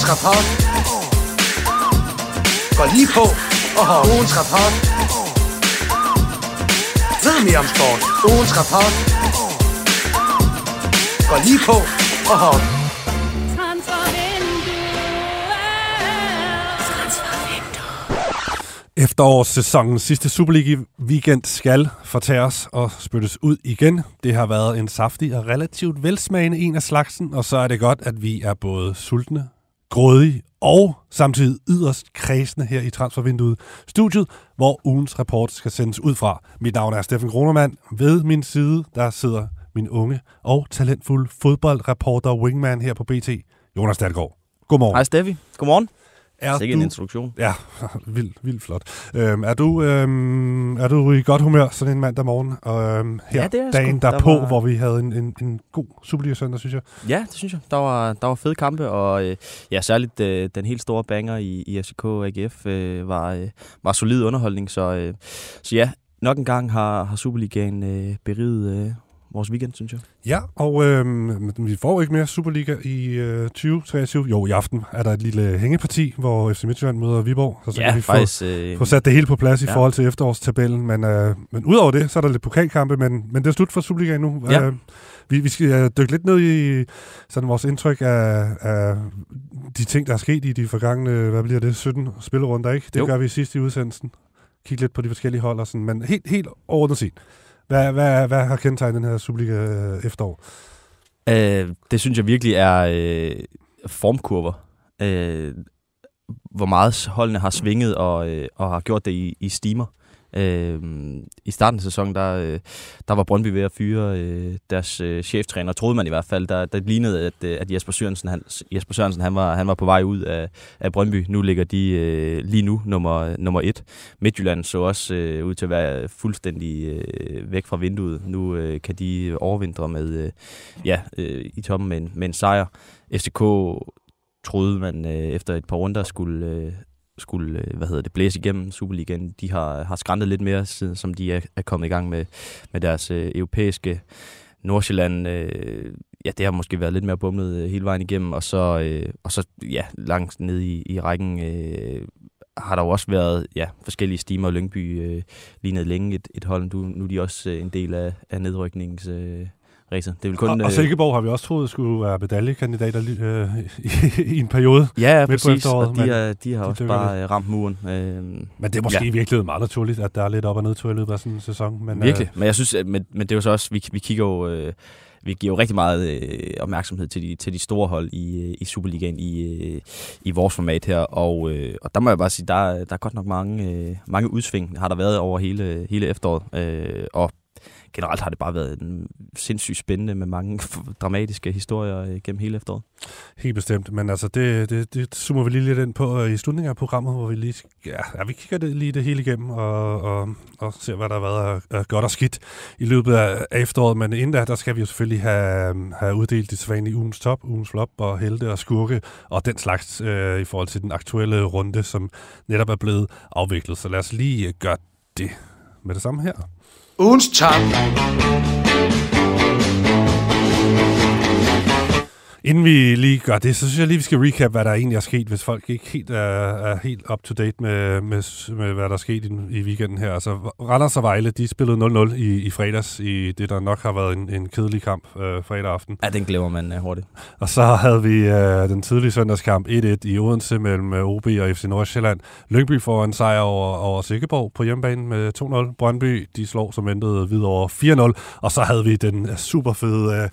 Ugens rapport. Gå lige på og har ugens rapport. Ved mere om sport. Ugens rapport. Gå lige på og har Efterårssæsonens sidste Superliga-weekend skal fortæres og spyttes ud igen. Det har været en saftig og relativt velsmagende en af slagsen, og så er det godt, at vi er både sultne, grådig og samtidig yderst kredsende her i transfervinduet studiet, hvor ugens rapport skal sendes ud fra. Mit navn er Steffen Kronermann. Ved min side, der sidder min unge og talentfulde fodboldreporter wingman her på BT, Jonas Dahlgaard. Godmorgen. Hej Steffi. Godmorgen. Er Sikke en introduktion. Ja, vildt, vildt flot. Øhm, er, du, øhm, er du i godt humør sådan en mandag morgen? Og øhm, her Ja, det er jeg dagen sgu. Der derpå, var- hvor vi havde en, en, en god Superliga-søndag, synes jeg. Ja, det synes jeg. Der var, der var fede kampe, og øh, ja, særligt øh, den helt store banger i, i FCK og AGF øh, var, øh, var solid underholdning. Så, øh, så ja, nok en gang har, har Superligaen øh, beriget øh, vores weekend, synes jeg. Ja, og øhm, vi får ikke mere Superliga i øh, 2023. Jo, i aften er der et lille hængeparti, hvor FC Midtjylland møder Viborg. Så, så kan vi få, faktisk. Øh, få sat det hele på plads i Ja. forhold til efterårstabellen. Men, øh, men udover det, så er der lidt pokalkampe, men, men det er slut for Superliga nu. Ja. Øh, vi, vi skal øh, dykke lidt ned i sådan vores indtryk af, af de ting, der er sket i de forgangne, hvad bliver det, 17 spillerunder, ikke? Det Jo. gør vi sidst i udsendelsen. Kigge lidt på de forskellige hold og sådan. Men helt, helt overordnet set, hvad, hvad, hvad har kendetegnet den her Superliga øh, efterår? Øh, det synes jeg virkelig er øh, formkurver. Øh, hvor meget holdene har svinget og, øh, og har gjort det i, i stimer. Øh, I starten af sæsonen, der, øh, der var Brøndby ved at fyre øh, deres øh, cheftræner, troede man i hvert fald. Der, der lignede, at, øh, at Jesper Sørensen, han, Jesper Sørensen han, var, han var på vej ud af, af Brøndby. Nu ligger de øh, lige nu nummer, nummer et. Midtjylland så også øh, ud til at være fuldstændig øh, væk fra vinduet. Nu øh, kan de overvintre med, øh, ja, øh, i toppen med en, med en sejr. FCK troede man øh, efter et par runder skulle, øh, skulle øh, hvad hedder det, blæse igennem Superligaen. De har, har skræntet lidt mere, siden som de er, er kommet i gang med, med deres øh, europæiske Nordsjælland. Øh, ja, det har måske været lidt mere bumlet øh, hele vejen igennem. Og så, øh, og så ja, langt nede i, i rækken øh, har der jo også været ja, forskellige stimer. Lyngby øh, lignede længe et, et hold. Nu, nu er de også øh, en del af, af nedrykningens... Øh, racet. Det vil kun, og, og øh, Silkeborg har vi også troet skulle være medaljekandidater øh, i, i en periode. Ja, på præcis. og de, er, de har de også bare øh, ramt muren. Øh, Men det er måske ja. i virkeligheden meget naturligt, at der er lidt op- og nedtur i løbet af sådan en sæson. Men, Virkelig. Men jeg synes, at, men, men det er jo så også, vi, vi kigger jo... Øh, vi giver jo rigtig meget øh, opmærksomhed til de, til de store hold i, øh, i Superligaen i, øh, i vores format her, og, øh, og der må jeg bare sige, der, er- der er godt nok mange, øh, mange udsving, har der været over hele, hele efteråret, øh, og generelt har det bare været en sindssygt spændende med mange dramatiske historier øh, gennem hele efteråret. Helt bestemt, men altså det, det, det zoomer vi lige lidt ind på øh, i slutningen af programmet, hvor vi lige ja, ja, vi kigger det, lige det hele igennem og, og, og ser, hvad der har været af, af godt og skidt i løbet af efteråret. Men inden da, der skal vi jo selvfølgelig have, have uddelt de sædvanlige ugens top, ugens flop og helte og skurke og den slags øh, i forhold til den aktuelle runde, som netop er blevet afviklet. Så lad os lige øh, gøre det med det samme her. Ugens top Inden vi lige gør det, så synes jeg lige, vi skal recap, hvad der egentlig er sket, hvis folk ikke helt er, er helt up to date med, med, med, hvad der er sket i, i weekenden her. Altså, Randers og Vejle, de spillede 0-0 i, i fredags, i det, der nok har været en, en kedelig kamp øh, fredag aften. Ja, den glemmer man øh, hurtigt. Og så havde vi øh, den tidlige søndagskamp 1-1 i Odense mellem øh, OB og FC Nordsjælland. Lyngby får en sejr over, over Sikkeborg på hjemmebane med 2-0. Brøndby, de slår som ventet videre over 4-0. Og så havde vi den super fede... Øh,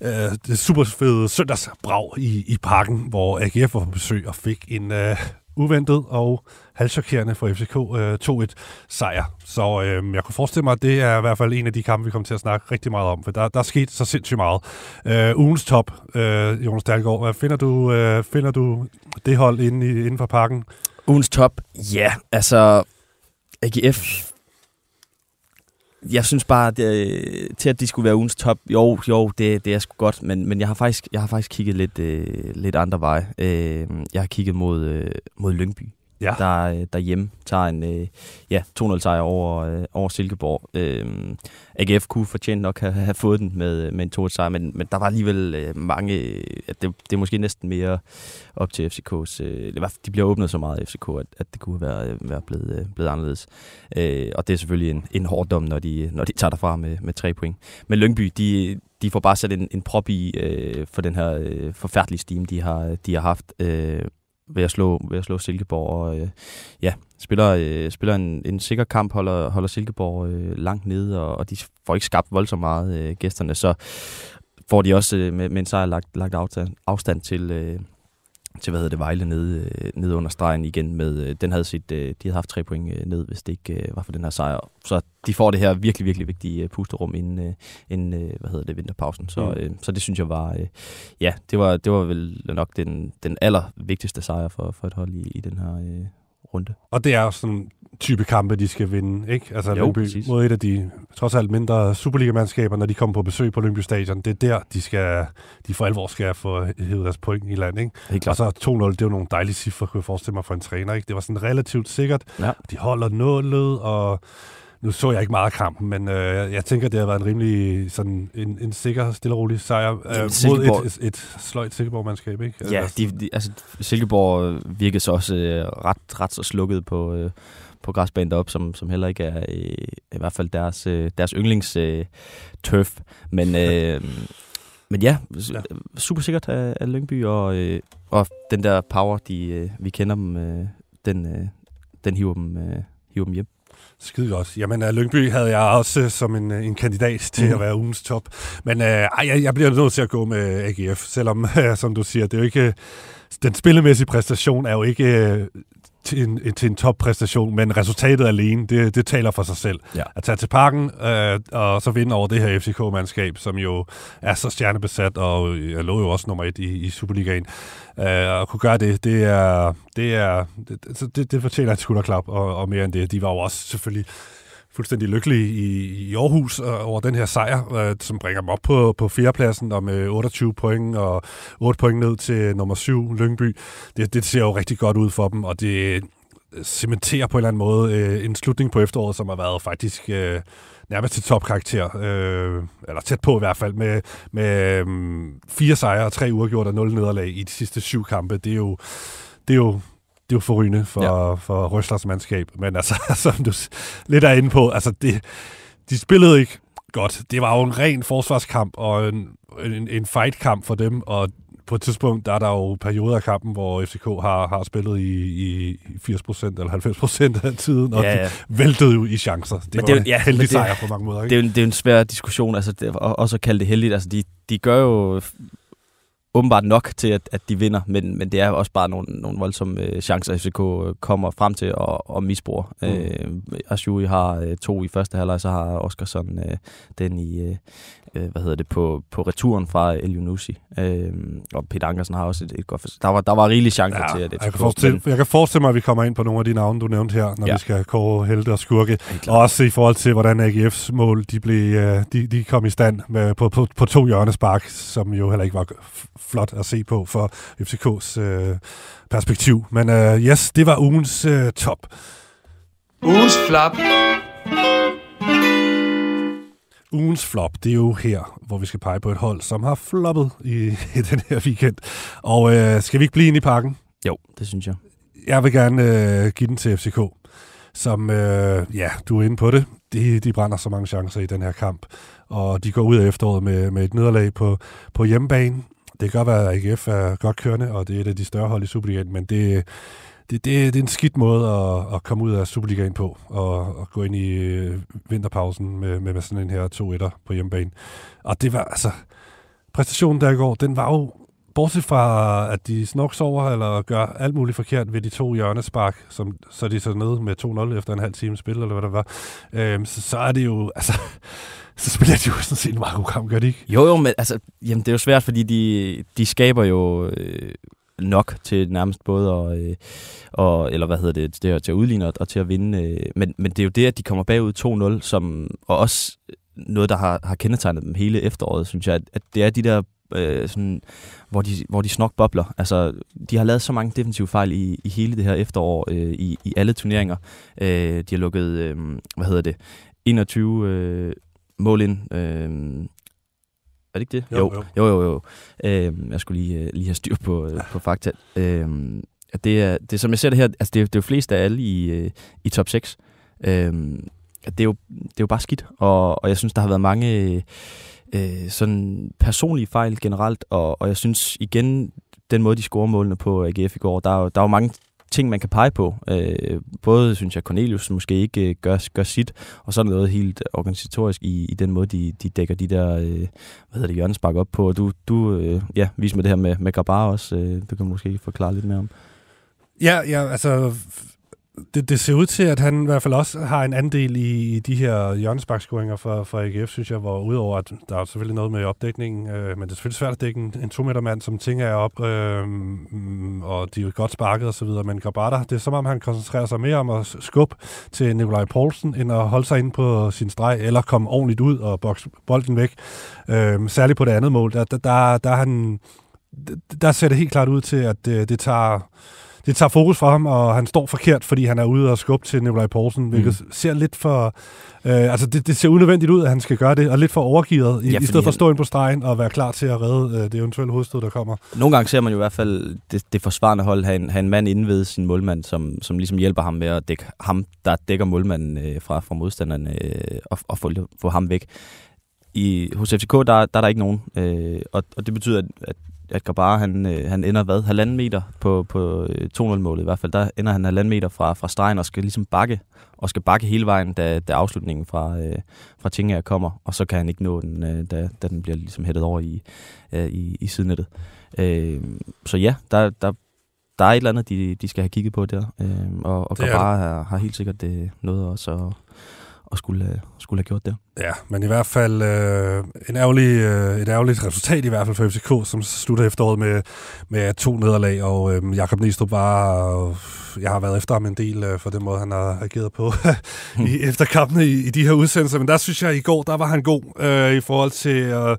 øh, det super fede søndagsbrag i, i parken, hvor AGF var på besøg og fik en øh, uventet og halvchokerende for FCK øh, 2-1 sejr. Så øh, jeg kunne forestille mig, at det er i hvert fald en af de kampe, vi kommer til at snakke rigtig meget om, for der, der er sket så sindssygt meget. Øh, ugens top, øh, Jonas Dahlgaard, hvad finder du, øh, finder du det hold inde, i, inden for parken? Ugens top? Ja, altså AGF... Jeg synes bare, det, øh, til at de skulle være ugens top, jo, jo, det, det er sgu godt, men, men jeg, har faktisk, jeg har faktisk kigget lidt, øh, lidt andre veje. Øh, jeg har kigget mod, øh, mod Lyngby. Ja. der, der derhjemme tager en øh, ja, 2-0 sejr over, øh, over Silkeborg. Øh, AGF kunne fortjent nok have, have fået den med, øh, med en 2 sejr, men, men der var alligevel øh, mange... Øh, at det, det er måske næsten mere op til FCK's... Øh, de bliver åbnet så meget af FCK, at, at det kunne være, øh, være blevet, øh, blevet anderledes. Øh, og det er selvfølgelig en, en hård dom, når de, når de tager derfra med, med tre point. Men Lyngby, de, de får bare sat en, en prop i øh, for den her øh, forfærdelige steam, de har, de har haft øh, ved, at slå, ved at slå Silkeborg. Og øh, ja, spiller, øh, spiller en, en sikker kamp, holder, holder Silkeborg øh, langt nede, og, og de får ikke skabt voldsomt meget øh, gæsterne. Så får de også øh, med, med en sejr lagt, lagt afstand, afstand til... Øh, til, hvad hedder det, Vejle nede, øh, nede under stregen igen med, øh, den havde sit, øh, de havde haft tre point ned, hvis det ikke var for den her sejr. Så de får det her virkelig, virkelig vigtige pusterum inden, inden hvad hedder det, vinterpausen. Så, Mm. så det synes jeg var, ja, det var, det var vel nok den, den allervigtigste sejr for, for et hold i, i den her runde. Og det er jo sådan type kampe, de skal vinde, ikke? Altså Jo, Lyngby præcis. mod et af de trods alt mindre Superliga-mandskaber, når de kommer på besøg på Lyngby Stadion. Det er der, de skal, de for alvor skal få hævet deres point i land, ikke? Helt Og så 2-0, det er jo nogle dejlige cifre, kunne jeg forestille mig for en træner, ikke? Det var sådan relativt sikkert. Ja. De holder nullet, og nu så jeg ikke meget af kampen, men øh, jeg tænker, det har været en rimelig sådan en, en sikker, stille og rolig sejr øh, mod et, et, et sløjt Silkeborg-mandskab, ikke? Ja, Altså, de, de, altså Silkeborg virkede så også øh, ret, ret så slukket på, øh, på græsbanen deroppe, som, som heller ikke er øh, i hvert fald deres, øh, deres yndlings øh, turf. Men, øh, men ja, Ja. ja, super sikkert af, af Lyngby, og, øh, og den der power, de, øh, vi kender dem, øh, den, øh, den hiver dem, øh, hiver dem hjem. Skide godt. Jamen, uh, Lyngby havde jeg også uh, som en, uh, en kandidat til mm. Mhm. at være ugens top. Men uh, ej, jeg, jeg bliver nødt til at gå med AGF, selvom, uh, som du siger, det er jo ikke... Den spillemæssige præstation er jo ikke til en, til en toppræstation, men resultatet alene, det, det taler for sig selv. Ja. At tage til parken uh, og så vinde over det her FCK-mandskab, som jo er så stjernebesat, og jeg lå jo også nummer et i, i Superligaen. Uh, at kunne gøre det, det er, det er, det, det, det fortjener et skulderklap, og, og mere end det. De var jo også selvfølgelig fuldstændig lykkelige i, i Aarhus øh, over den her sejr, øh, som bringer dem op på, på fjerdepladsen og med 28 point og 8 point ned til nummer 7, Lyngby. Det, det ser jo rigtig godt ud for dem, og det øh, cementerer på en eller anden måde øh, en slutning på efteråret, som har været faktisk øh, nærmest til topkarakter, øh, eller tæt på i hvert fald, med, med øh, fire sejre og tre uafgjort og nul nederlag i de sidste syv kampe. Det er jo, det er jo det er jo forrygende for, ja. for Røslers mandskab. Men altså, som du lidt er inde på, altså det, de spillede ikke godt. Det var jo en ren forsvarskamp og en, en, en fight-kamp for dem, og på et tidspunkt, der er der jo perioder af kampen, hvor FCK har, har spillet i, i 80% eller 90% af tiden, og Ja, ja, ja. de væltede jo i chancer. Det Men var det er jo- en ja, heldig det- sejr på mange måder. Det Ikke? er, jo, det er jo en svær diskussion, altså det, og, også at kalde det heldigt. Altså de, de gør jo åbenbart nok til, at, at de vinder, men, men det er også bare nogle, nogle voldsomme øh, chancer, FCK øh, kommer frem til og, og misbruger. Mm. Øh, Ashuri har øh, to i første halvleg, så har Oskarsson øh, den i, øh, hvad hedder det, på, på returen fra El Yunusi. Øh, og Peter Ankersen har også et, et godt. Der var, der var rigelige chancer til, at jeg, FCK kan forestille, jeg kan forestille mig, at vi kommer ind på nogle af de navne, du nævnte her, når ja. Ja. vi skal kåre helte og skurke. Og også i forhold til, hvordan AGF's mål de, blev, de, de kom i stand med, på, på, på to hjørnespark, som jo heller ikke var flot at se på for FCK's øh, perspektiv. Men øh, yes, det var ugens øh, top. Ugens flap. Ugens flop, det er jo her, hvor vi skal pege på et hold, som har floppet i, i den her weekend. Og øh, skal vi ikke blive inde i parken? Jo, det synes jeg. Jeg vil gerne øh, give den til FCK, som, øh, ja, du er inde på det. De, de brænder så mange chancer i den her kamp, og de går ud af efteråret med, med et nederlag på, på hjemmebane. Det kan godt være, at AGF er godt kørende, og det er et af de større hold i Superligaen, men det, det, det, det er en skidt måde at, at komme ud af Superligaen på, og, og gå ind i øh, vinterpausen med, med, med sådan en her 2-1'er på hjemmebane. Og det var altså, præstationen der i går, den var jo bortset fra, at de snoks over eller gør alt muligt forkert ved de to hjørnespark, som, så de så nede med 2-0 efter en halv time spil, eller hvad det var, øhm, så, så er det jo, altså, så spiller de jo sådan set en meget god kamp, gør de ikke? Jo, jo, men altså, jamen, det er jo svært, fordi de, de skaber jo øh, nok til nærmest både og, øh, og, eller hvad hedder det, det er, til at udligne og, og til at vinde. Øh, men, men det er jo det, at de kommer bagud 2-0, som, og også noget, der har, har kendetegnet dem hele efteråret, synes jeg, at, at det er de der øh, sådan, hvor, de, hvor de snok bobler. Altså, de har lavet så mange defensive fejl i, i hele det her efterår, øh, i, i alle turneringer. Øh, de har lukket, øh, hvad hedder det, 21 øh, mål ind. Øh, er det ikke det? Jo, jo, jo. jo, jo. Øh, jeg skulle lige, øh, lige have styr på, øh, på fakta. Øh, det, er, det som jeg ser det her, altså det er, det er jo flest af alle i, øh, i top 6. Øh, det, er jo, det er jo bare skidt, og, og jeg synes, der har været mange øh, sådan personlige fejl generelt, og, og jeg synes igen, den måde, de scorer målene på AGF i går, der er jo, der er jo mange ting, man kan pege på. Øh, både synes jeg, Cornelius måske ikke øh, gør, gør sit, og så er noget helt organisatorisk i, i den måde, de, de dækker de der, øh, hvad hedder det, hjørnespark op på. Og du, du øh, ja, vis mig det her med, med Grabar også. Øh, det kan du måske forklare lidt mere om. Ja, ja, altså det, det ser ud til, at han i hvert fald også har en andel i, i de her hjørnesparkscoringer for, for AGF, synes jeg, hvor udover at der er selvfølgelig noget med opdækningen, øh, men det er selvfølgelig svært at dække en, en to-meter mand, som ting er op, øh, og de er godt sparket og så videre, men Grabata, det er som om, han koncentrerer sig mere om at skubbe til Nikolaj Poulsen, end at holde sig inde på sin streg, eller komme ordentligt ud og bokse bolden væk. Øh, særligt på det andet mål, der, der, der, der, han, der ser det helt klart ud til, at det, det tager det tager fokus fra ham, og han står forkert, fordi han er ude og skubbe til Nikolaj Poulsen, hvilket mm. ser lidt for... Øh, altså, det, det ser unødvendigt ud, at han skal gøre det, og lidt for overgivet, i, ja, i stedet for at stå ind på stregen og være klar til at redde øh, det eventuelle hovedstød, der kommer. Nogle gange ser man jo i hvert fald det, det forsvarende hold have en, have en mand inde ved sin målmand, som, som ligesom hjælper ham med at dække ham, der dækker målmanden øh, fra, fra modstanderen, øh, og, og få, få ham væk. I, hos FCK, der, der er der ikke nogen, øh, og, og det betyder, at, at at Grabara, han, øh, han ender hvad? Halvanden meter på, på 2-0-målet øh, i hvert fald. Der ender han halvanden meter fra, fra stregen og skal ligesom bakke, og skal bakke hele vejen, da, da afslutningen fra, øh, fra Tingager kommer, og så kan han ikke nå den, øh, da, da den bliver ligesom hættet over i, øh, i, i sidenettet. Øh, så ja, der, der, der er et eller andet, de, de skal have kigget på der, øh, og, og Grabara har, har helt sikkert det øh, noget også at og skulle, øh, skulle have gjort det. Ja, men i hvert fald øh, en ærgerlig, øh, et ærgerligt resultat i hvert fald for FCK, som slutter efteråret med, med to nederlag, og øh, Jakob Næstrup var, øh, jeg har været efter ham en del øh, for den måde, han har ageret på i, efter kampene i, i de her udsendelser, men der synes jeg, at i går, der var han god øh, i forhold til... Øh,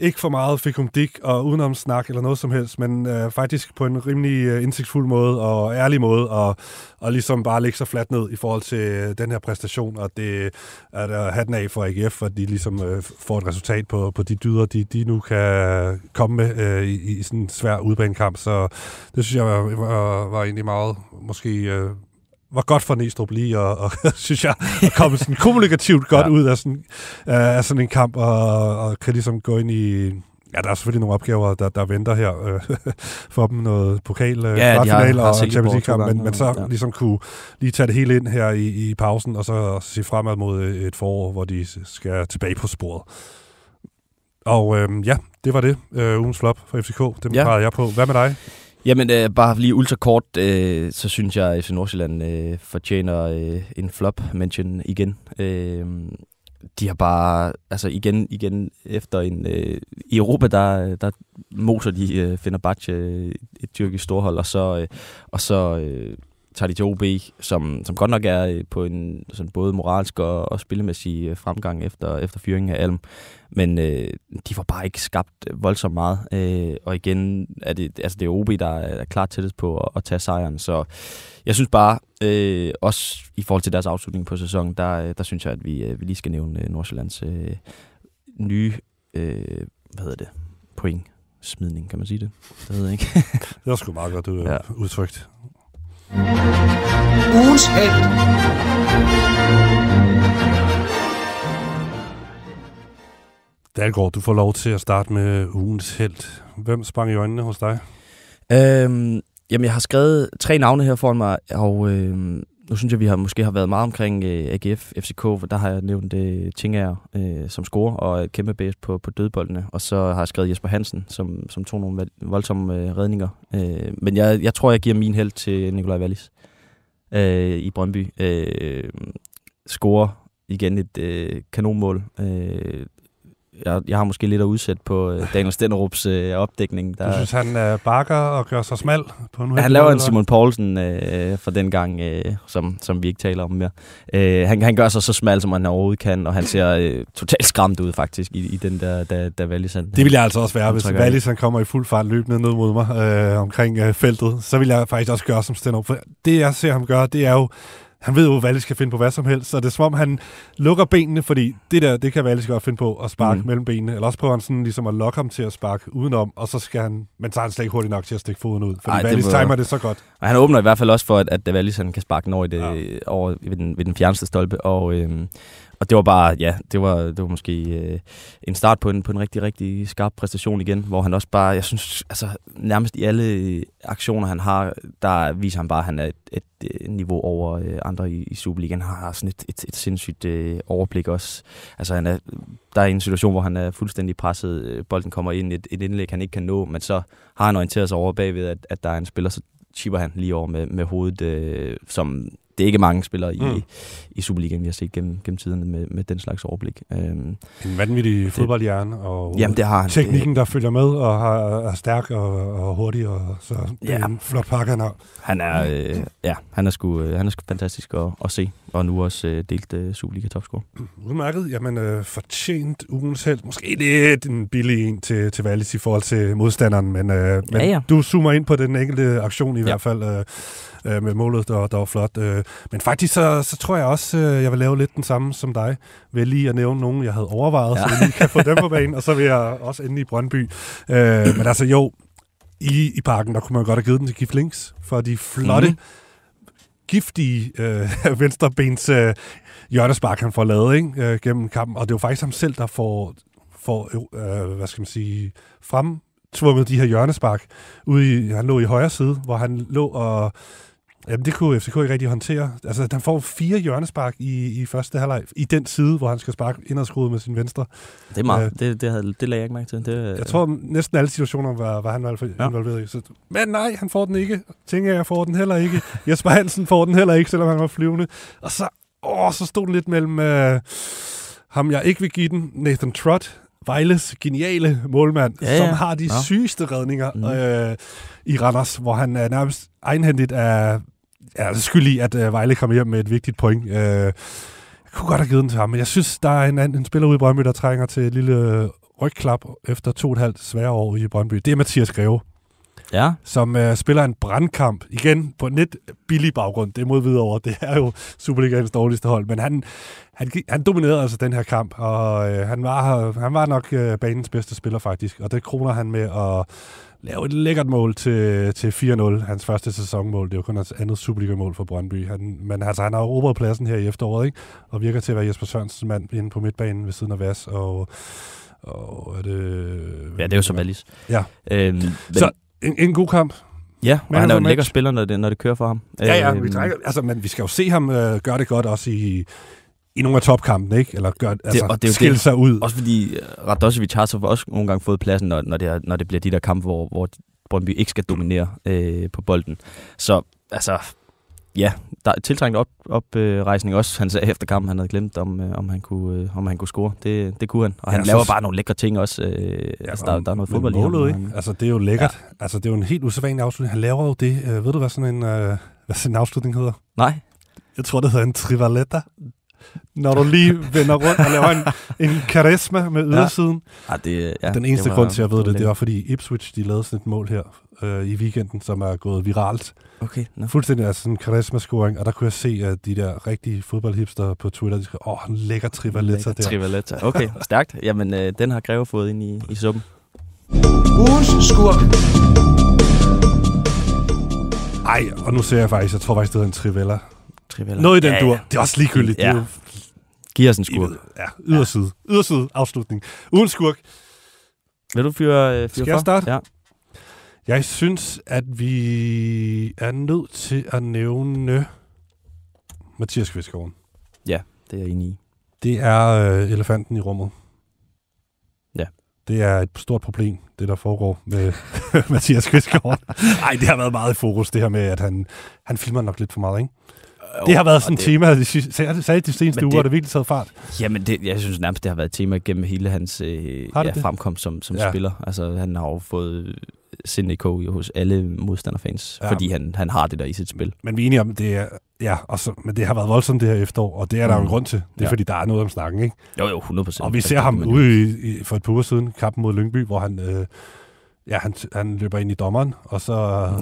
ikke for meget fik hun dik og udenom snak eller noget som helst, men øh, faktisk på en rimelig øh, indsigtsfuld måde og ærlig måde, og, og ligesom bare lægge sig fladt ned i forhold til øh, den her præstation, og det er der hatten af for AGF, at de ligesom øh, får et resultat på, på de dyder, de, de nu kan komme med øh, i, i sådan en svær udbanekamp, så det synes jeg var, var, var egentlig meget måske... Øh, var godt for Næstrup lige, og, og synes jeg, at komme sådan kommunikativt godt ja. ud af sådan, uh, af sådan en kamp, og, og kan ligesom gå ind i... Ja, der er selvfølgelig nogle opgaver, der, der venter her uh, for dem. Noget pokal, uh, ja, og Champions League-kamp, men, men så ja. ligesom kunne lige tage det hele ind her i, i pausen, og så se fremad mod et forår, hvor de skal tilbage på sporet. Og øh, ja, det var det. Uh, ugens flop for FCK. Det ja. jeg på. Hvad med dig? Jamen, øh, bare lige ultra kort, øh, så synes jeg, at FC Nordsjælland øh, fortjener øh, en flop mention igen. Øh, de har bare, altså igen, igen efter en, øh, i Europa, der, der moser de øh, Fenerbahce øh, et tyrkisk storhold, og så, øh, og så øh, tager de til OB, som, som godt nok er øh, på en sådan både moralsk og, og spillemæssig øh, fremgang efter, efter fyringen af Alm. Men øh, de får bare ikke skabt voldsomt meget. Øh, og igen, er det, altså det er OB, der er klart tættest på at, at tage sejren. Så jeg synes bare, øh, også i forhold til deres afslutning på sæsonen, der, der synes jeg, at vi, vi lige skal nævne Nordsjællands øh, nye, øh, hvad hedder det, point smidning, kan man sige det? Det ved jeg ikke. det er sgu meget godt du ja. udtrykt. Ugens held. Dalgaard, du får lov til at starte med ugens held. Hvem sprang i øjnene hos dig? Øhm, jamen, jeg har skrevet tre navne her foran mig, og øhm, nu synes jeg, vi har måske har været meget omkring øh, AGF, FCK, for der har jeg nævnt øh, Tingager øh, som scorer og et kæmpe base på, på dødboldene. Og så har jeg skrevet Jesper Hansen, som, som tog nogle voldsomme øh, redninger. Øh, men jeg, jeg tror, jeg giver min held til Nikolaj Wallis øh, i Brøndby. Øh, scorer igen et øh, kanonmål. Øh, jeg, jeg har måske lidt at udsætte på øh, Daniel Stenderups øh, opdækning. Der, du synes, han øh, bakker og gør sig smal? På en han laver en Simon Poulsen øh, for den gang, øh, som, som vi ikke taler om mere. Øh, han, han gør sig så smal, som han overhovedet kan, og han ser øh, totalt skræmt ud faktisk i, i den der, da, da Wallis han, Det vil jeg altså også være, hvis Wallis han kommer i fuld fart løbende ned mod mig øh, omkring øh, feltet. Så vil jeg faktisk også gøre som Stenderup. For det, jeg ser ham gøre, det er jo han ved jo, at Valle skal finde på hvad som helst, så det er som om, han lukker benene, fordi det der, det kan Valle godt finde på at sparke mm. mellem benene, eller også prøver han sådan ligesom at lokke ham til at sparke udenom, og så skal han, men så er han slet ikke hurtigt nok til at stikke foden ud, fordi Ej, Wallis timer det så godt. Og han åbner i hvert fald også for, at, at Wallis han kan sparke den over, i det, ja. over ved, den, ved den fjerneste stolpe, og, øhm, og det var bare, ja, det var, det var måske øh, en start på en, på en rigtig, rigtig skarp præstation igen, hvor han også bare, jeg synes, altså nærmest i alle øh, aktioner, han har, der viser han bare, at han er et, et, et niveau over øh, andre i, i Superligaen. Han har sådan et, et, et sindssygt øh, overblik også. Altså han er, der er en situation, hvor han er fuldstændig presset, øh, bolden kommer ind, et, et indlæg, han ikke kan nå, men så har han orienteret sig over bagved, at, at der er en spiller, så chipper han lige over med, med hovedet, øh, som det er ikke mange spillere i, mm. i Superligaen, vi har set gennem, gennem tiderne med, med den slags overblik. Øhm, en vanvittig fodboldhjerne, og jamen, det har han, teknikken, der følger med, og har, er stærk og, og hurtig, og så det ja. er en flot pakke, han har. Han er, øh, ja, han er, sgu, øh, han er sgu fantastisk at, at se, og nu også øh, delt øh, Superliga-topscore. Udmærket, jamen øh, fortjent ugens held. Måske lidt en billig en til, til Wallis i forhold til modstanderen, men, øh, men ja, ja. du zoomer ind på den enkelte aktion i ja. hvert fald. Øh, øh, med målet, der, der var flot. Øh, men faktisk så, så tror jeg også, øh, jeg vil lave lidt den samme som dig. Ved lige at nævne nogen, jeg havde overvejet, ja. så jeg lige kan få dem på banen, og så vil jeg også ende i Brøndby. Øh, men altså jo, i, i parken, der kunne man godt have givet den til Gif Links, for de flotte, mm. giftige øh, venstrebens øh, hjørnespark, han får lavet ikke? Øh, gennem kampen. Og det er jo faktisk ham selv, der får, får øh, hvad skal man sige, frem tvunget de her hjørnespark ud i, han lå i højre side, hvor han lå og Jamen, det kunne FCK ikke rigtig håndtere. Altså, han får fire hjørnespark i, i første halvleg i den side, hvor han skal sparke indadskruet med sin venstre. Det er meget. Øh, det, det, havde, det lagde jeg ikke mærke til. Det, jeg tror, næsten alle situationer var, var han fald ja. involveret i. Så, men nej, han får den ikke. Tænker jeg får den heller ikke. Jesper Hansen får den heller ikke, selvom han var flyvende. Og så, åh, så stod den lidt mellem øh, ham, jeg ikke vil give den, Nathan Trott, Vejles geniale målmand, ja, ja. som har de ja. sygeste redninger mm. øh, i Randers, hvor han er nærmest egenhændigt er, er skyld i, at øh, Vejle kommer hjem med et vigtigt point. Øh, jeg kunne godt have givet den til ham, men jeg synes, der er en, en spiller ude i Brøndby, der trænger til et lille øh, rygklap efter to og et halvt svære år i Brøndby. Det er Mathias Greve ja. som uh, spiller en brandkamp. Igen på en lidt billig baggrund. Det er mod videre Det er jo Superligaens dårligste hold. Men han, han, han dominerede altså den her kamp, og uh, han, var, han var nok uh, banens bedste spiller faktisk. Og det kroner han med at lave et lækkert mål til, til 4-0. Hans første sæsonmål. Det er jo kun hans andet Superliga-mål for Brøndby. Han, men altså, han har erobret pladsen her i efteråret, ikke? og virker til at være Jesper Sørensens mand inde på midtbanen ved siden af Vas. Og, og er det... Ja, det er jo som Alice. Ja. Øhm, men, så en, en god kamp. Ja, og han er jo en lækker spiller, når det, når det kører for ham. Ja, ja, vi øhm. trækker, altså, men vi skal jo se ham øh, gøre det godt også i, i nogle af topkampene, ikke? Eller gør, det, altså, og det skille det, sig ud. Også fordi øh, Radosevic har så også nogle gange fået pladsen, når, når, det, er, når det bliver de der kampe, hvor, hvor Brøndby ikke skal dominere øh, på bolden. Så altså, ja, der er tiltrængt op, oprejsning også. Han sagde efter kampen, han havde glemt, om, øh, om, han, kunne, øh, om han kunne score. Det, det kunne han. Og han ja, laver så... bare nogle lækre ting også. Øh, ja, altså, der, der er noget fodbold i ham. Ikke? Altså, det er jo lækkert. Ja. Altså, det er jo en helt usædvanlig afslutning. Han laver jo det. Øh, ved du, hvad sådan en, øh, hvad sådan en afslutning hedder? Nej. Jeg tror, det hedder en trivaletta når du lige vender rundt og laver en, en karisma med ydersiden. Ja. Ja, det, ja, Den eneste det var, grund til, at jeg ved det, det var, fordi Ipswich de lavede sådan et mål her øh, i weekenden, som er gået viralt. Okay, no. Fuldstændig altså sådan en karisma-scoring, og der kunne jeg se, at de der rigtige fodboldhipster på Twitter, de skrev, åh, han lækker Trivaletta der. Trivaletta, okay, stærkt. Jamen, øh, den har Greve fået ind i, i suppen. Ugens skurk. Ej, og nu ser jeg faktisk, jeg tror faktisk, det hedder en Trivella. Trivella. Noget i den ja, dur. Ja. Det er også ligegyldigt. Ja. Det Giv os en skurk. Ja, yderside. Ja. Yderside afslutning. Uden skurk. Vil du fyre, øh, fyre Skal jeg starte? Ja. Jeg synes, at vi er nødt til at nævne Mathias Kvistgaard. Ja, det er jeg enig i. Det er øh, elefanten i rummet. Ja. Det er et stort problem, det der foregår med Mathias Kvistgaard. Nej, det har været meget i fokus, det her med, at han, han filmer nok lidt for meget, ikke? Det har været sådan et tema, de sagde de seneste uger, det- det virkelig taget fart. Jamen, det, jeg synes nærmest, det har været et tema gennem hele hans øh, ja, det? fremkomst som, som Ja. spiller. Altså, han har jo fået kog jo hos alle modstanderfans, Ja. fordi han, han har det der i sit spil. Men vi er enige om, det er, ja, og så, men det har været voldsomt det her efterår, og det er der jo en Mm. grund til. Det er Ja. fordi, der er noget om snakken, ikke? Jo, jo, 100 procent. Og vi ser ham ude i, i, for et par uger siden, kampen mod Lyngby, hvor han, øh, ja, han, han løber ind i dommeren, og så,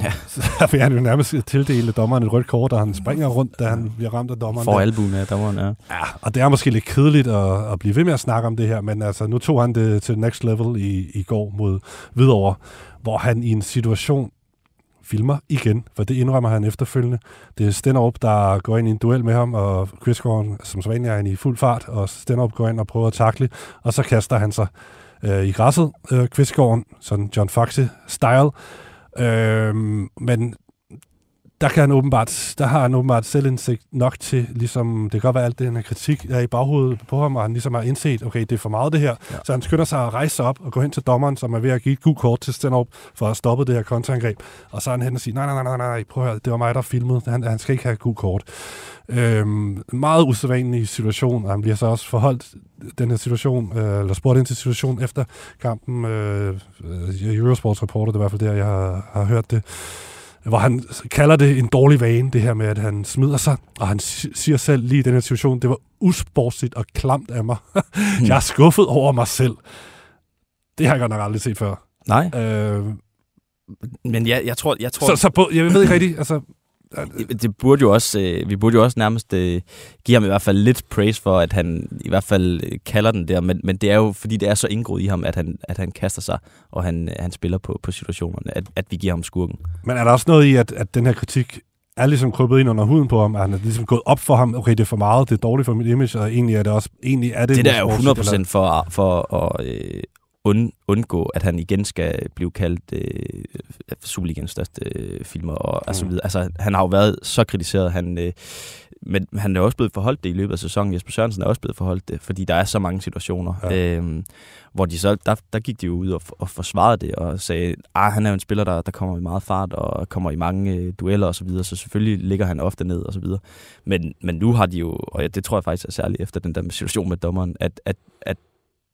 ja. Så vil han jo nærmest tildele dommeren et rødt kort, og han springer rundt, da han bliver ramt af dommeren. For albuen af dommeren, ja. Ja, og det er måske lidt kedeligt at, at blive ved med at snakke om det her, men altså, nu tog han det til next level i, i går mod Hvidovre, hvor han i en situation filmer igen, for det indrømmer han efterfølgende. Det er Stenderup, der går ind i en duel med ham, og Kvistgaard, som så er han i fuld fart, og Stenderup går ind og prøver at takle, og så kaster han sig øh, i græsset, øh, Kvistgården, sådan John Faxe-style. Øh, men der kan han åbenbart, der har han åbenbart selvindsigt nok til, ligesom, det kan godt være alt det, her kritik er i baghovedet på ham, og han ligesom har indset, okay, det er for meget det her. Ja. Ja. Så han skynder sig at rejse sig op og gå hen til dommeren, som er ved at give et gult kort til Stenop for at stoppe det her kontraangreb. Og så er han hen og siger, nej, nej, nej, nej, nej, prøv at høre, det var mig, der filmede. Han, han skal ikke have et gult kort. Øhm, meget usædvanlig situation, og han bliver så også forholdt den her situation, øh, eller spurgt ind til situationen efter kampen. Øh, øh, Eurosports reporter, det er i hvert fald der, jeg har, har hørt det hvor han kalder det en dårlig vane, det her med, at han smider sig, og han si- siger selv lige i den her situation, det var usportsligt og klamt af mig. jeg er skuffet over mig selv. Det har jeg godt nok aldrig set før. Nej, Øh, men jeg, jeg tror, jeg tror så, så på, jeg ved ikke rigtigt, altså, det burde jo også, øh, vi burde jo også nærmest øh, give ham i hvert fald lidt praise for, at han i hvert fald øh, kalder den der, men, men det er jo, fordi det er så indgroet i ham, at han, at han kaster sig, og han, han spiller på, på situationerne, at, at vi giver ham skurken. men er der også noget i, at, at den her kritik er ligesom krøbet ind under huden på ham, at han er ligesom gået op for ham, okay, det er for meget, det er dårligt for mit image, og egentlig er det også, egentlig er det... Det der er jo usportsligt, 100% for, for at øh, und, undgå, at han igen skal blive kaldt øh, Superligans største øh, filmer og, og så Mm. videre. Altså, han har jo været så kritiseret, han, øh, men han er også blevet forholdt det i løbet af sæsonen. Jesper Sørensen er også blevet forholdt det, fordi der er så mange situationer, Ja. ja. øh, hvor de så, der, der gik de jo ud og, og forsvarede det og sagde, at han er jo en spiller, der, der kommer i meget fart og kommer i mange øh, dueller og så videre, så selvfølgelig ligger han ofte ned og så videre. Men, men nu har de jo, og ja, det tror jeg faktisk er særligt efter den der situation med dommeren, at, at, at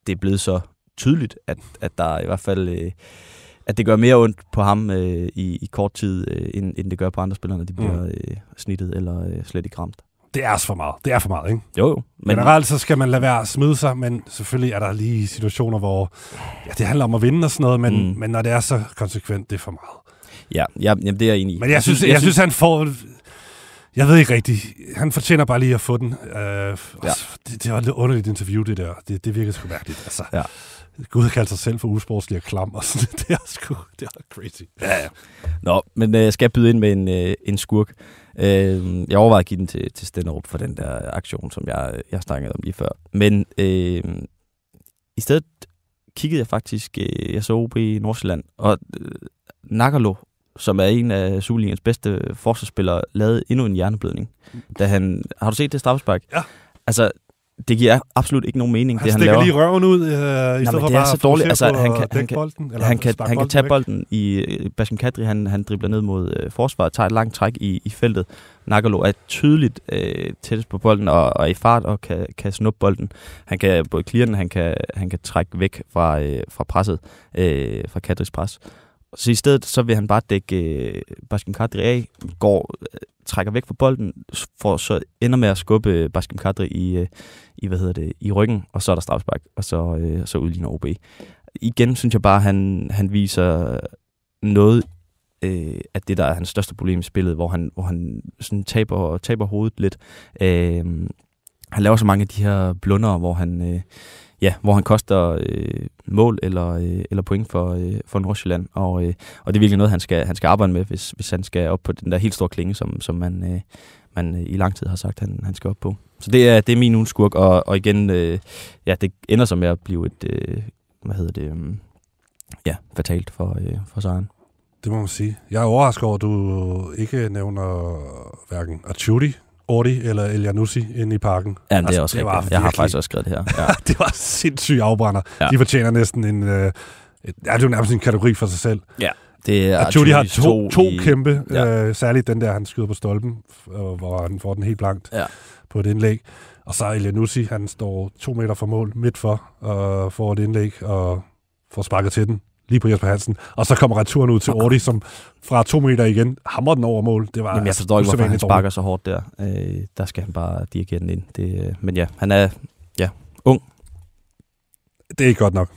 det er blevet så tydeligt, at, at der i hvert fald... Øh, at det gør mere ondt på ham øh, i, i kort tid, øh, end, end det gør på andre spillere, når de bliver Mm. øh, snittet eller øh, slet ikke ramt. Det er også for meget. Det er for meget, ikke? Jo, jo. Men Generelt så skal man lade være at smide sig, men selvfølgelig er der lige situationer, hvor ja, det handler om at vinde og sådan noget, men, mm. Mm. men når det er så konsekvent, det er for meget. Ja, ja jamen, det er jeg enig i. Men jeg synes, jeg, jeg synes han får... Jeg ved ikke rigtigt. Han fortjener bare lige at få den. Øh, ja. det, det var et underligt interview, det der. Det, det virkede sgu mærkeligt. Altså, Ja. Gud kalder sig selv for usportslig og klam. Og sådan. Det er sgu det er crazy. Ja, ja. Nå, men øh, skal jeg byde ind med en, øh, en skurk? Øh, jeg overvejede at give den til, til Stenderup for den der aktion, som jeg, jeg snakkede om lige før. Men øh, i stedet kiggede jeg faktisk, øh, jeg så OB i Nordsjælland, og øh, Nagalo, som er en af Superligaens bedste forsvarsspillere, lavede endnu en hjerneblødning. Da han, har du set det straffespark? Ja. Altså, det giver absolut ikke nogen mening, Han det han stikker laver. lige røven ud, øh, i stedet men for er bare så dårligt. Altså, han kan- han kan- bolden, eller han kan, han kan tage væk. bolden i øh, Basim Kadri, han, han dribler ned mod øh, forsvaret, tager et langt træk i, i feltet. Nagalo er tydeligt øh, tættest på bolden og, og i fart og kan, kan snuppe bolden. Han kan både clear den, han kan, han kan trække væk fra, øh, fra presset, øh, fra Kadris pres. Så i stedet så vil han bare dække øh, Baskim Kadri af, går, trækker væk fra bolden, for så ender med at skubbe øh, Baskim Kadri i, øh, i, hvad hedder det, i ryggen, og så er der strafspark, og så, øh, så udligner OB. Igen synes jeg bare, han, han viser noget øh, af det, der er hans største problem i spillet, hvor han, hvor han sådan taber, taber hovedet lidt. Øh, han laver så mange af de her blunder, hvor han, øh, ja, hvor han koster øh, mål eller, øh, eller point for, øh, for Nordsjælland, og, øh, og det er virkelig noget, han skal, han skal arbejde med, hvis, hvis han skal op på den der helt store klinge, som, som man, øh, man øh, i lang tid har sagt, han, han skal op på. Så det er, det er min ugens skurk, og, og igen, øh, ja, det ender så med at blive et, øh, hvad hedder det, øh, ja, fatalt for, øh, for sejren. Det må man sige. Jeg er overrasket over, at du ikke nævner hverken Achudi, Ordi eller Elianussi inde i parken. Ja, det Altså, er også det var rigtigt. Jeg har faktisk også skrevet det her. Ja. det var sindssygt afbrænder. Ja. De fortjener næsten en... Øh, ja, det er jo nærmest en kategori for sig selv. Ja. Det er Judy har Arturis to, to i- kæmpe, ja. øh, særligt den der, han skyder på stolpen, øh, hvor han får den helt blankt Ja. på et indlæg. Og så Elianussi, han står to meter fra mål midt for, og får et indlæg og får sparket til den lige på Jesper Hansen. Og så kommer returen ud til Ordi, som fra to meter igen hammer den over mål. Det var Jamen, jeg forstår ikke, hvorfor han sparker så hårdt der. Øh, der skal han bare dirigere den ind. Det, øh, men ja, han er dårligt. Det er ikke godt nok.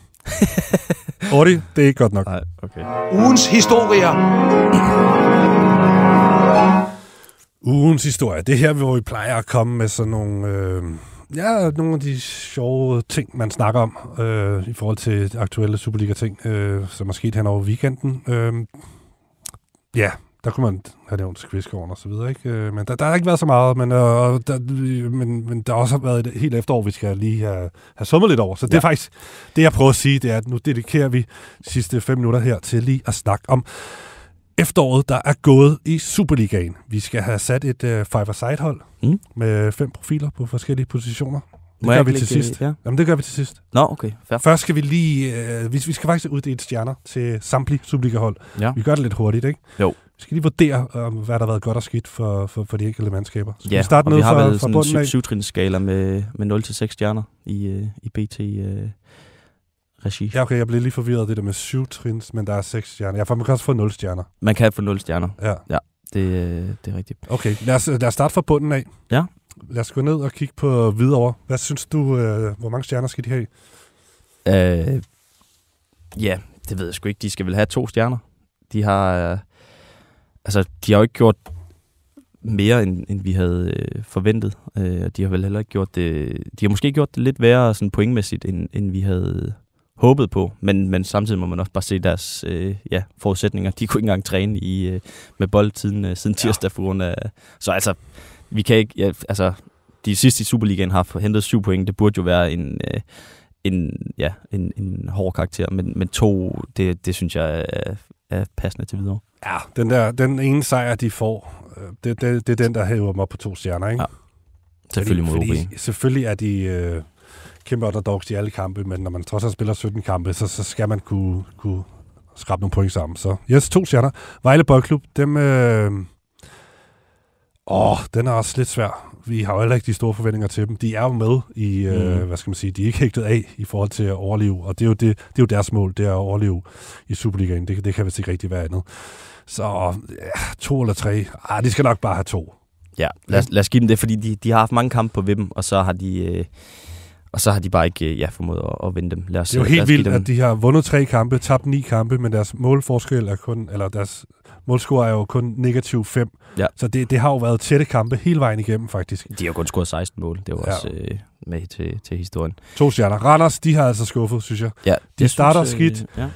Ordi, det er ikke godt nok. Nej, okay. Ugens historier. Ugens historie. Det er her, hvor vi plejer at komme med sådan nogle, øh, ja, nogle af de sjove ting, man snakker om øh, i forhold til aktuelle Superliga-ting, øh, som er sket hen over weekenden. Øh, ja, der kunne man have nævnt Skvidsgården og så videre, ikke? Øh, men der, der har ikke været så meget, men, øh, der, men, men der har også været et helt efterår, vi skal lige have, have summet lidt over. Så det Ja. er faktisk, det jeg prøver at sige, det er, at nu dedikerer vi de sidste fem minutter her til lige at snakke om efteråret, der er gået i Superligaen. Vi skal have sat et uh, five-a-side-hold Mm. med fem profiler på forskellige positioner. Det Må gør vi til lægge- sidst. Ja. Jamen, det gør vi til sidst. Nå, okay. Fair. Først skal vi lige... Øh, vi, vi skal faktisk uddele stjerner til samtlige Superliga-hold. Ja. Vi gør det lidt hurtigt, ikke? Jo. Vi skal lige vurdere, um, hvad der har været godt og skidt for, for, for de enkelte mandskaber. Så Ja, vi starter og ned vi har fra, vel fra sådan en bunden syv, af. syvtrinsskala med, med 0 til 6 stjerner i, øh, i BT øh, regi. Ja, okay, jeg blev lige forvirret af det der med syv trins, men der er seks stjerner. Ja, for man kan også få nul stjerner. Man kan få 0 stjerner. Ja. Det, øh, det er rigtigt. Okay, lad os, lad os starte fra bunden af. Ja. Lad os gå ned og kigge på videre. Hvad synes du, øh, hvor mange stjerner skal de have? Øh, ja, det ved jeg sgu ikke. De skal vel have to stjerner. De har, øh, altså, de har jo ikke gjort mere, end, end vi havde øh, forventet. Øh, og de har vel heller ikke gjort det... De har måske gjort det lidt værre sådan pointmæssigt, end, end vi havde håbet på. Men, men samtidig må man også bare se deres øh, ja, forudsætninger. De kunne ikke engang træne i, øh, med boldtiden øh, siden tirsdag for grund af... Så altså, vi kan ikke... Ja, altså, de sidste i Superligaen har hentet syv point. Det burde jo være en... Øh, en, ja, en, en hård karakter, men, men to, det, det synes jeg er, er passende til videre. Ja, den, der, den ene sejr, de får, øh, det, det, det er den, der hæver op på to stjerner, ikke? Ja, Selvfølgelig mod fordi, OB. fordi selvfølgelig er de øh, kæmpe underdogs i alle kampe, men når man trods alt spiller 17 kampe, så, så skal man kunne, kunne skrabe nogle point sammen. Så yes, to stjerner. Vejle Boldklub, dem... Øh, åh, den er også lidt svær. Vi har jo heller ikke de store forventninger til dem. De er jo med i, øh, Mm. hvad skal man sige, de er ikke hægtet af i forhold til at overleve, og det er jo, det, det er jo deres mål, det er at overleve i Superligaen. Det, det kan vist ikke rigtig være andet. Så ja, to eller tre, ah, de skal nok bare have to. Ja, lad, os- lad os give dem det, fordi de, de har haft mange kampe på vippen, og så har de, øh, og så har de bare ikke øh, ja, formået at, at vinde dem. Lad os, Det er jo lad helt vildt, dem, at de har vundet tre kampe, tabt ni kampe, men deres målforskel er kun, eller deres målscore er jo kun negativ 5. Ja. Så det, det har jo været tætte kampe hele vejen igennem, faktisk. De har kun scoret 16 mål. Det var Ja. også øh, med til, til historien. To stjerner. Randers, de har altså skuffet, synes jeg. Ja, De starter skidt. Ja.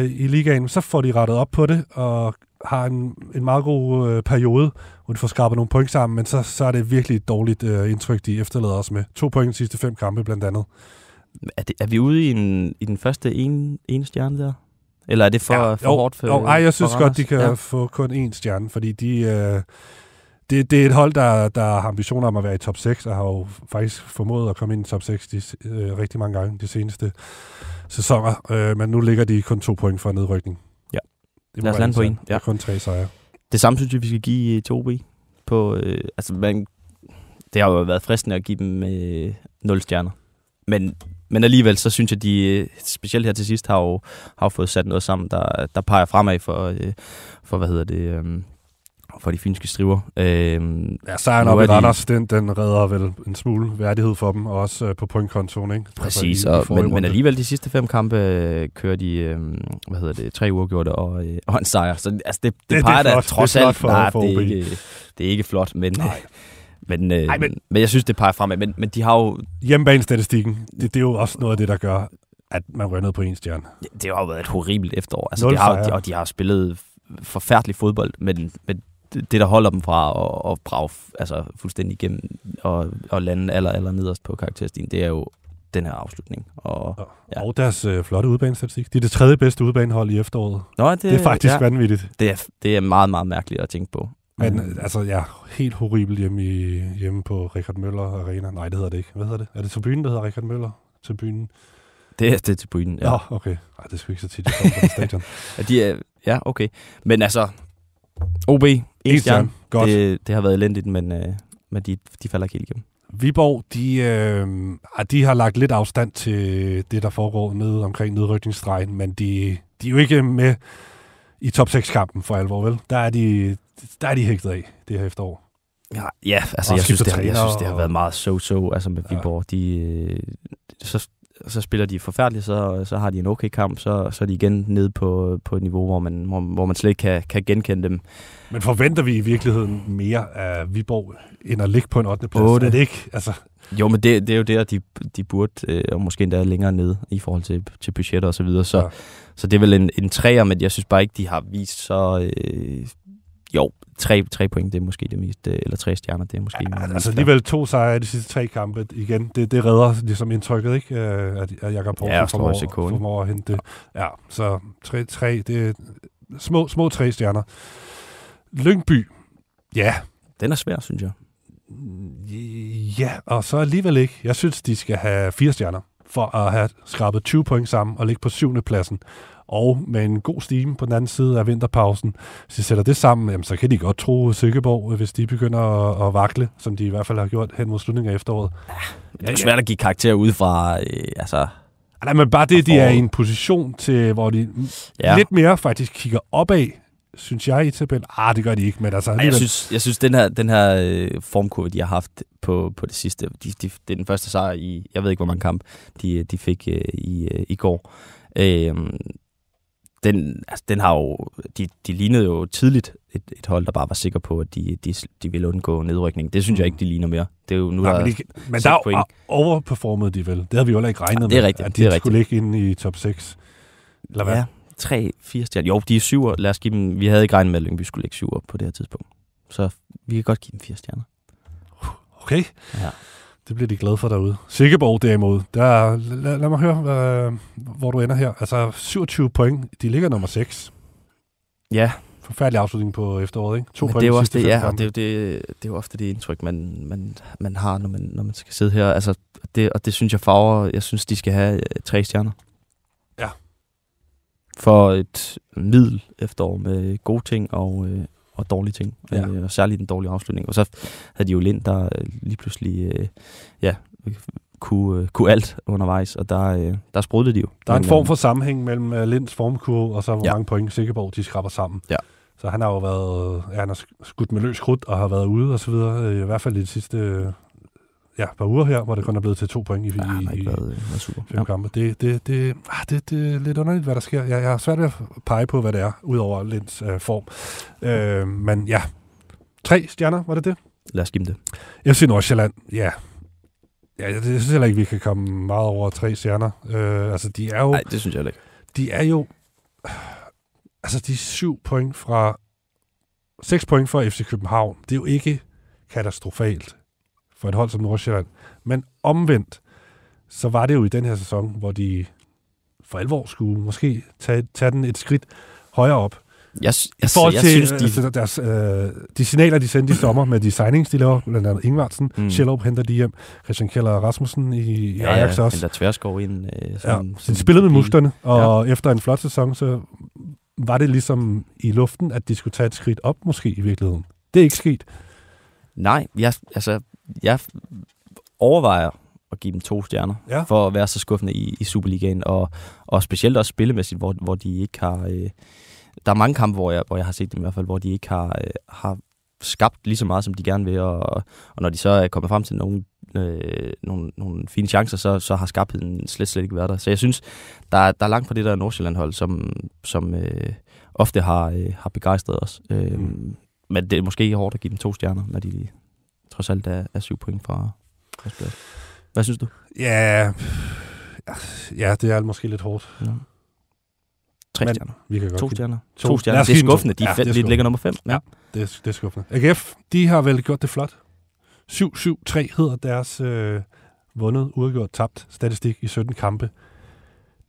Øh, I ligaen, så får de rettet op på det, og har en, en meget god øh, periode, hvor de får skrabet nogle point sammen, men så, så er det virkelig et dårligt øh, indtryk, de efterlader os med. To point de sidste fem kampe, blandt andet. Er, det, er vi ude i, en, i den første ene, ene stjerne der? Eller er det for, Ja, for jo, hårdt for Jo, ej, jeg synes godt, de kan ja. få kun én stjerne, fordi de, øh, det, det er et hold, der, der har ambitioner om at være i top 6, og har jo faktisk formået at komme ind i top 6 de, øh, rigtig mange gange de seneste sæsoner. Øh, men nu ligger de kun to point for nedrykning. Det Lad os lande på en, ja. Det er kun tre sejre. Det samme synes jeg, vi skal give øh, til OB. På, øh, altså, man, det har jo været fristende at give dem øh, 0 stjerner. Men, men alligevel, så synes jeg, de øh, specielt her til sidst har jo, har jo fået sat noget sammen, der, der peger fremad for, øh, for hvad hedder det, øh, for de fynske striver. Øh, Ja, sejren op er i de- Randers, den, den redder vel en smule værdighed for dem, og også øh, på pointkontoen, ikke? Præcis, Altså, i- i og, men, men alligevel de sidste fem kampe øh, kører de, øh, hvad hedder det, tre uafgjorte og, øh, og en sejr. Så altså, det, det, det er peger da trods Det er alt, for- nej, for det, er ikke, det er ikke flot, men, Nej. men, øh, Ej, men- men, jeg synes, det peger fremad. Men, men de har jo, Hjemmebanestatistikken, det, det er jo også noget af det, der gør, at man rører ned på en stjerne. det har jo været et horribelt efterår. Altså, de har, de, og de har spillet forfærdelig fodbold, men, men det, det, der holder dem fra at, at brage altså, fuldstændig igennem og, og lande aller, aller nederst på karakterstien, det er jo den her afslutning. Og, Ja. Ja. Og deres øh, flotte udbanestatistik. De er det tredje bedste udbanehold i efteråret. Nå, det, Det, det er faktisk ja, vanvittigt. det, er, det er meget, meget mærkeligt at tænke på. Men Mm. altså, ja, helt horribelt hjemme, i, hjemme på Richard Møller Arena. Nej, det hedder det ikke. Hvad hedder det? Er det tribunen, der hedder Richard Møller? Tribunen? Det, er- det til Bryden, ja. Nå, okay. Ej, det er sgu ikke så tit, kommer på det stadion. Ja, de er, ja, okay. Men altså, OB, en stjerne. Godt. Det, det har været elendigt, men, øh, men de, de falder ikke helt igennem. Viborg, de, øh, ah, de har lagt lidt afstand til det, der foregår nede omkring nedrykningsstregen, men de, de er jo ikke med i top 6-kampen for alvor, vel? Der er de, der er de hægtet af det her efterår. Ja, ja altså jeg synes, det har, jeg synes, det har været meget so-so altså med Ja. Viborg. De, øh, så, så spiller de forfærdeligt, så, så har de en okay kamp, så, så er de igen nede på, på et niveau, hvor man, hvor, hvor man slet ikke kan, kan genkende dem. Men forventer vi i virkeligheden mere af Viborg, end at ligge på en 8. plads? Otte. Er det ikke? Altså, Jo, men det, det er jo der, de, de burde, øh, og måske endda længere ned i forhold til, til budgetter og så videre. Så, ja. så det er vel en, en træer, men jeg synes bare ikke, de har vist så... Øh, jo, tre, tre point, det er måske det mest, øh, eller tre stjerner, det er måske... ja, altså alligevel to sejre i de sidste tre kampe. Igen, det, det redder ligesom indtrykket, ikke? Øh, At, at Jakob Ja, Poulsen formår, ikke? formår at hente det. Ja, så tre, tre, det er små, små tre stjerner. Lyngby, ja, Den er svær, synes jeg. Ja, og så alligevel ikke. Jeg synes, de skal have fire stjerner for at have skrabet 20 point sammen og ligge på syvende pladsen. Og med en god stime på den anden side af vinterpausen. Hvis de sætter det sammen, jamen, så kan de godt tro Silkeborg, hvis de begynder at, at vakle, som de i hvert fald har gjort hen mod slutningen af efteråret. Det er jo svært at give karakter ud fra, øh, altså... Nej, men bare det, de er i en position til, hvor de ja. Ja. lidt mere faktisk kigger opad, synes jeg i tabellen. Ah, det gør de ikke, men altså Ej, jeg synes, jeg synes den her, den her øh, formkurve, de har haft på, på det sidste, de, de, det er den første sejr i, jeg ved ikke, hvor mange kamp, de, de fik øh, i, øh, i går. Øh, den, altså, den har jo, de, de lignede jo tidligt et, et hold, der bare var sikker på, at de, de, de ville undgå nedrykning. Det synes jeg ikke, de ligner mere. Det er jo nu, Nej, der, men, de, men der point. er overperformede de vel. Det havde vi jo heller ikke regnet Ja, det er med, rigtigt, at de det er skulle ligge inde i top 6. Eller hvad? ja, tre, fire stjerner. Jo, de er syver. Lad os give dem, vi havde ikke regnet med, at Lyngby skulle lægge syver på det her tidspunkt. Så vi kan godt give dem fire stjerner. Okay, Ja. det bliver de glade for derude. Sikkeborg derimod, der, lad, lad mig høre, hvad, hvor du ender her. Altså 27 point, de ligger nummer 6. Ja, Forfærdelig afslutning på efteråret, ikke? To Men point det er jo også det, ja, og det er jo, det, det er jo ofte det indtryk, man, man, man har, når man, når man skal sidde her. Altså, det, og det synes jeg farver, jeg synes, de skal have øh, tre stjerner. For et middel efterår med gode ting og, øh, og dårlige ting. Ja. Øh, og særligt den dårlige afslutning. Og så havde de jo Lind, der øh, lige pludselig øh, ja, kunne, øh, kunne alt undervejs, og der, øh, der sprudlede de jo. Der er en form øh, for sammenhæng mellem uh, Linds formkurve og så hvor Ja. mange point Sikkeborg de skraber sammen. Ja. Så han har jo været, ja, han har sk- skudt med løs krudt og har været ude og så videre, øh, i hvert fald i de sidste øh, ja, par uger her, hvor det kun er blevet til to point i, Ja, i, i været, super. fem ja. kampe. Det, det, det, ah, det, det er lidt underligt, hvad der sker. Jeg, jeg har svært ved at pege på, hvad det er, udover Linds øh, form. Øh, men ja, tre stjerner, var det det? Lad os give dem det. FC Nordsjælland, ja. Ja, jeg synes heller ikke, vi kan komme meget over tre stjerner. Øh, altså, de er jo... Nej, det synes jeg ikke. de er jo... Altså, de er syv point fra... Seks point fra FC København. Det er jo ikke katastrofalt for et hold som Nordsjælland. Men omvendt, så var det jo i den her sæson, hvor de for alvor skulle måske tage, tage den et skridt højere op. Jeg, jeg, I jeg, forhold jeg til synes, de, altså, deres, øh, de signaler, de sendte i sommer med de signings, de laver, blandt andet Ingvartsen, mm. Schellup henter de hjem, Christian Keller Rasmussen i, i ja, Ajax ja, også. henter Tverskov ind. Øh, Ja, som, så de spillede med musklerne, og ja. efter en flot sæson, så var det ligesom i luften, at de skulle tage et skridt op måske i virkeligheden. Det er ikke sket. Nej, jeg, altså, jeg overvejer at give dem to stjerner, Ja. for at være så skuffende i, i Superligaen, og, og specielt også spillemæssigt, hvor, hvor de ikke har... Øh, der er mange kampe, hvor jeg, hvor jeg har set dem i hvert fald, hvor de ikke har, øh, har skabt lige så meget, som de gerne vil, og, og når de så er kommet frem til nogle, øh, nogle, nogle fine chancer, så, så har skabheden slet, slet ikke været der. Så jeg synes, der, er- der er langt fra det der Nordsjælland-hold, som, som øh, ofte har, øh, har begejstret os. Øh, Mm. Men det er måske hårdt at give dem to stjerner, når de trods alt er, er syv point fra førsteplads. Hvad synes du? Ja, ja, det er måske lidt hårdt. Ja. Tre Men stjerner. Vi kan godt To stjerner. To. To, stjerner. Det er skuffende. De, Ja, det er de skuffende. ligger nummer fem. Ja. Ja. Det er, det er skuffende. AGF, de har vel gjort det flot. 7-7-3 hedder deres øh, vundet, uafgjort, tabt statistik i 17 kampe.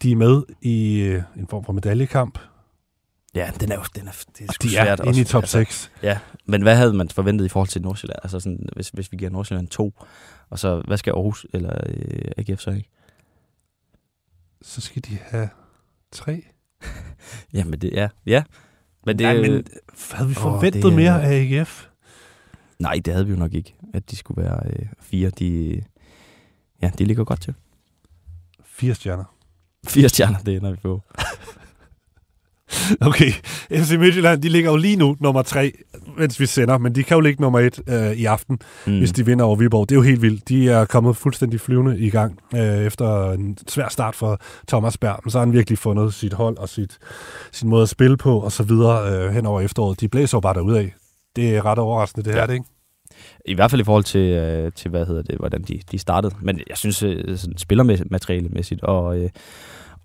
De er med i øh, en form for medaljekamp, ja, den er jo den er, det er og de er svært inde i top Altså, 6. Ja, men hvad havde man forventet i forhold til Nordsjælland? Altså sådan, hvis, hvis vi giver Nordsjælland to, og så hvad skal Aarhus eller øh, AGF så ikke? så skal de have tre. Jamen, det er... Ja. Men det, Nej, men havde vi forventet det er- mere af AGF? nej, det havde vi jo nok ikke, at de skulle være øh, fire. De, ja, de ligger godt til. Fire stjerner. Fire stjerner, det ender vi på. Okay, FC Midtjylland, de ligger jo lige nu nummer tre, mens vi sender, men de kan jo ligge nummer et øh, i aften, mm. hvis de vinder over Viborg. Det er jo helt vildt. De er kommet fuldstændig flyvende i gang øh, efter en svær start for Thomas Berg, men så har han virkelig fundet sit hold og sit, sin måde at spille på og så videre øh, hen over efteråret. De blæser jo bare derudad. Det er ret overraskende, det her, Ja. det ikke? I hvert fald i forhold til, øh, til hvad hedder det, hvordan de, de startede. Men jeg synes, øh, sådan spillermaterialemæssigt, og, øh,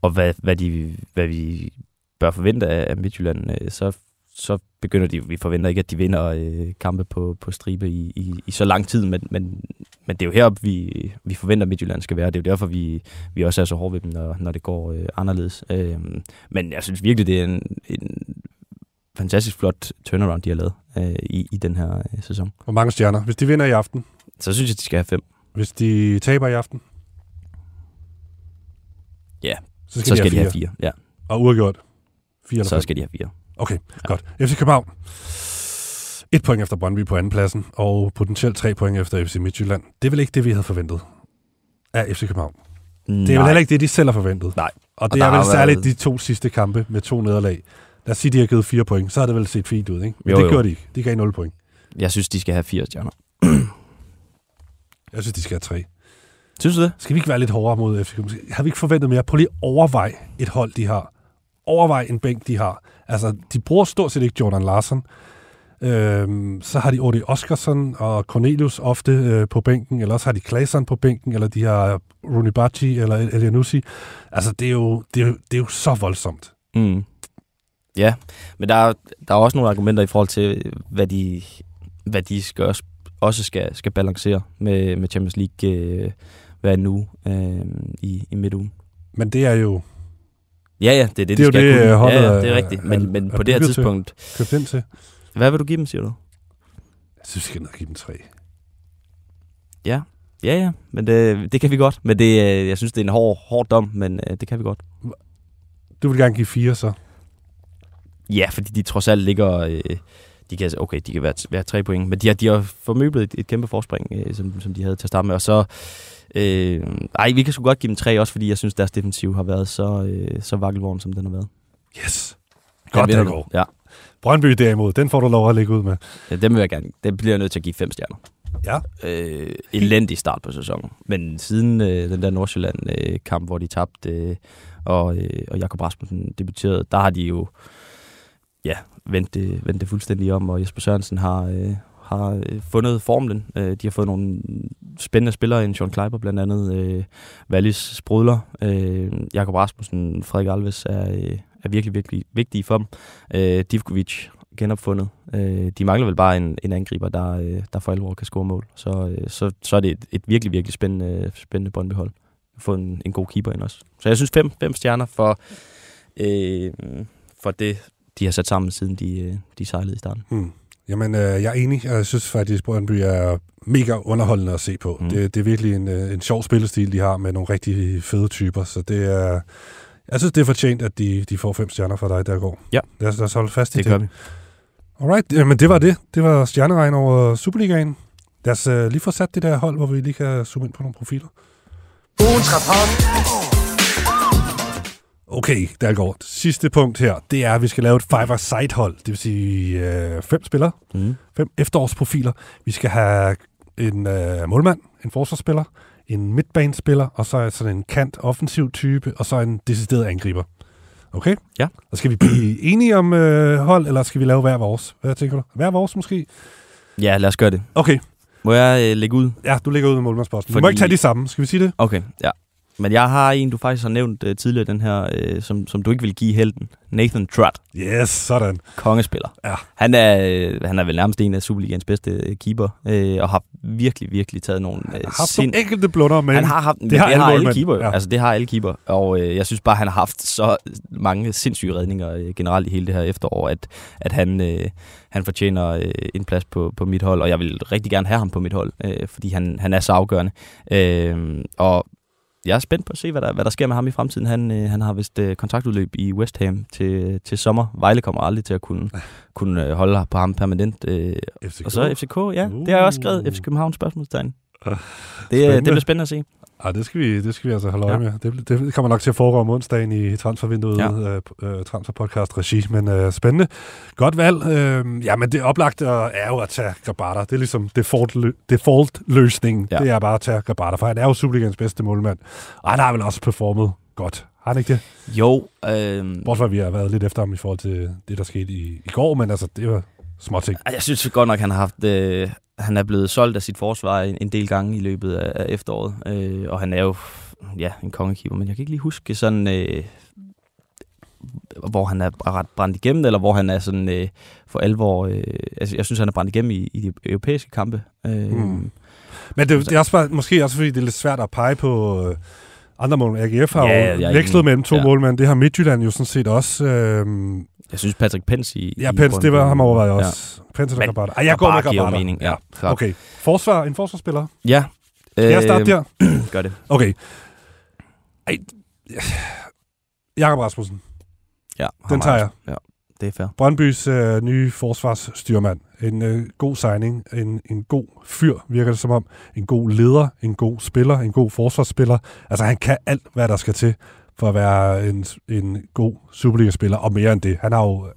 og hvad, hvad, de, hvad vi bør forvente af, af Midtjylland, øh, så, så begynder de, vi forventer ikke, at de vinder øh, kampe på, på stribe i, i, i så lang tid, men, men, men det er jo heroppe, vi, vi forventer, at Midtjylland skal være. Det er jo derfor, vi, vi også er så hårde ved dem, når, når det går øh, anderledes. Øh, men jeg synes virkelig, det er en, en fantastisk flot turnaround, de har lavet øh, i, i den her øh, sæson. Hvor mange stjerner? Hvis de vinder i aften, Så synes jeg, de skal have fem. hvis de taber i aften, Ja, så skal, så de, skal have de fire. have fire. Ja, Og uafgjort. Fire så fem. skal de have fire. Okay, ja. godt. FC København. Et point efter Brøndby på andenpladsen, og potentielt tre point efter FC Midtjylland. Det er vel ikke det, vi havde forventet af FC København. Det er vel heller ikke det, de selv har forventet. Nej. Og det der er vel særligt været- de to sidste kampe med to nederlag. Lad os sige, de har givet fire point. Så har det vel set fint ud, ikke? Men Jo, det jo. gjorde de ikke. De gav 0 point. Jeg synes, de skal have fire stjerner. Jeg synes, de skal have tre. Synes du det? Skal vi ikke være lidt hårdere mod FC København? Har vi ikke forventet mere? Prøv lige overvej et hold, de har. Overvej en bænk, de har. Altså, de bruger stort set ikke Jordan Larsen. Øhm, så har de Odi Oskarsson og Cornelius ofte øh, på bænken, eller også har de Claesson på bænken, eller de har Rooney Bachi eller Elianussi. Altså, det er, jo, det, er jo, det er jo så voldsomt. Mm. Ja, men der er, der er også nogle argumenter i forhold til, hvad de, hvad de skal også, skal, skal balancere med, med Champions League øh, hver nu øh, i, i midtugen. Men det er jo Ja, ja, det er det, Det de er jo skal det, kunne. holdet ja, ja, er- det er rigtigt. er- Men, men er på det her bygget til. tidspunkt, købt ind til. hvad vil du give dem, siger du? Jeg synes, vi skal nok give dem tre. Ja, ja, ja, men det, det kan vi godt. Men det, øh, jeg synes, det er en hård, hård dom, men øh, det kan vi godt. Du vil gerne give fire, så. Ja, fordi de trods alt ligger... Øh, de kan, okay, de kan være, være tre point, men de har, de har formøblet et, et kæmpe forspring, øh, som, som de havde til at starte med. Og så... Øh, ej, vi kan sgu godt give dem tre, også fordi jeg synes, deres defensiv har været så, øh, så vakkelvogn, som den har været. Yes. Den Godt, det går. Ja, Brøndby derimod, den får du lov at lægge ud med. ja, dem vil jeg gerne. Det bliver jeg nødt til at give fem stjerner. Ja. Øh, elendig start på sæsonen. Men siden øh, den der Nordsjælland-kamp, hvor de tabte, øh, og, øh, og Jakob Rasmussen debuterede, der har de jo ja, vendt, det, vendt det fuldstændig om, og Jesper Sørensen har, øh, har øh, fundet formlen. Øh, de har fået nogle spændende spillere, ind, Sean Kleiber blandt andet, øh, Wallis Sprudler, øh, Jakob Rasmussen, Frederik Alves er, øh, er virkelig, virkelig vigtige for dem. Øh, Divkovic genopfundet. Øh, de mangler vel bare en, en angriber, der, øh, der for alvor kan score mål. Så, øh, så, så er det et, et virkelig, virkelig spændende, spændende bondbehold. Få en, en god keeper ind også. Så jeg synes fem, fem stjerner for, øh, for det, de har sat sammen, siden de, øh, de sejlede i starten. Hmm. Jamen, øh, jeg er enig. Jeg synes faktisk, at Brøndby er mega underholdende at se på. Mm. Mm. Det, det er virkelig en, øh, en sjov spillestil, de har med nogle rigtig fede typer. Så det er... Jeg synes, det er fortjent, at de, de får fem stjerner fra dig, der går. Ja. Lad os, lad os holde fast i Det det. gør vi. Alright, jamen det var det. Det var stjerneregn over Superligaen. Lad os uh, lige få sat det der hold, hvor vi lige kan zoome ind på nogle profiler. Ugens rapport. Okay, går. Sidste punkt her, det er, at vi skal lave et five-a-side hold. Det vil sige øh, fem spillere, Mm. fem efterårsprofiler. Vi skal have en øh, målmand, en forsvarsspiller, en midtbanespiller, og så sådan en kant offensiv type, og så en decideret angriber. Okay? Ja. Og skal vi blive enige om øh, hold, eller skal vi lave hver vores? Hvad tænker du? Hver vores måske? Ja, lad os gøre det. Okay, Må jeg øh, lægge ud? ja, du ligger ud med målmandsposten. Fordi... Du må ikke tage de samme, skal vi sige det? Okay, ja. Men jeg har en, du faktisk har nævnt øh, tidligere, den her, øh, som, som du ikke vil give helten. Nathan Trott, Yes, sådan. kongespiller. Ja. Han er, øh, han er vel nærmest en af Superligans bedste øh, keeper, øh, og har virkelig, virkelig taget nogle øh, Jeg har haft nogle enkelte blunder, men Han har haft, det har det alle har alle målmænd, keeper, ja. altså det har alle keeper, og øh, jeg synes bare, han har haft så mange sindssyge redninger øh, generelt i hele det her efterår, at, at han, øh, han fortjener øh, en plads på, på mit hold, og jeg vil rigtig gerne have ham på mit hold, øh, fordi han, han er så afgørende. Øh, og jeg er spændt på at se, hvad der, hvad der sker med ham i fremtiden. Han, øh, han har vist øh, kontraktudløb i West Ham til, til sommer. Vejle kommer aldrig til at kunne, kunne øh, holde på ham permanent. Øh, FCK. og så FCK, ja. Uh. Det har jeg også skrevet. FC København spørgsmålstegn. Uh, det, det bliver spændende at se. Ah, det, skal vi, det skal vi altså holde øje ja. med. Det, det kommer nok til at foregå om onsdagen i transfervinduet, ja. øh, øh, transferpodcast regi, men øh, spændende. Godt valg. Øh, ja, men det oplagte er jo at tage Grabata. Det er ligesom default, default løsningen. Ja. Det er bare at tage Grabata, for han er jo Superligans bedste målmand. Og han har vel også performet godt. Har han ikke det? Jo. Øh... Bortset fra, at vi har været lidt efter ham i forhold til det, der skete i, i går, men altså, det var småting. Jeg synes godt nok, han har haft... Øh han er blevet solgt af sit forsvar en, en del gange i løbet af, af efteråret, øh, og han er jo ja, en kongekeeper, men jeg kan ikke lige huske sådan, øh, hvor han er ret brændt igennem, eller hvor han er sådan øh, for alvor... Øh, altså, jeg synes, han er brændt igennem i, i de europæiske kampe. Øh, mm. Men det, det er også bare, måske også, fordi det er lidt svært at pege på... Øh andre mål. AGF har ja, jo vekslet mellem to ja. målmænd. Det har Midtjylland jo sådan set også. Øh, jeg synes Patrick Pence i... Ja, Pence, det var ham overvejet også. Ja. Pence og Gabata. Ej, jeg går med Gabata. mening, ja. ja. Okay. Forsvar, en forsvarsspiller? Ja. Skal jeg starte der? Gør det. Okay. Ej. Jakob Rasmussen. Ja. Den tager jeg. Ja, det er fair. Brøndbys øh, nye forsvarsstyrmand. En øh, god signing. En, en god fyr, virker det som om. En god leder. En god spiller. En god forsvarsspiller. Altså, han kan alt, hvad der skal til for at være en, en god Superliga-spiller, og mere end det. Han har jo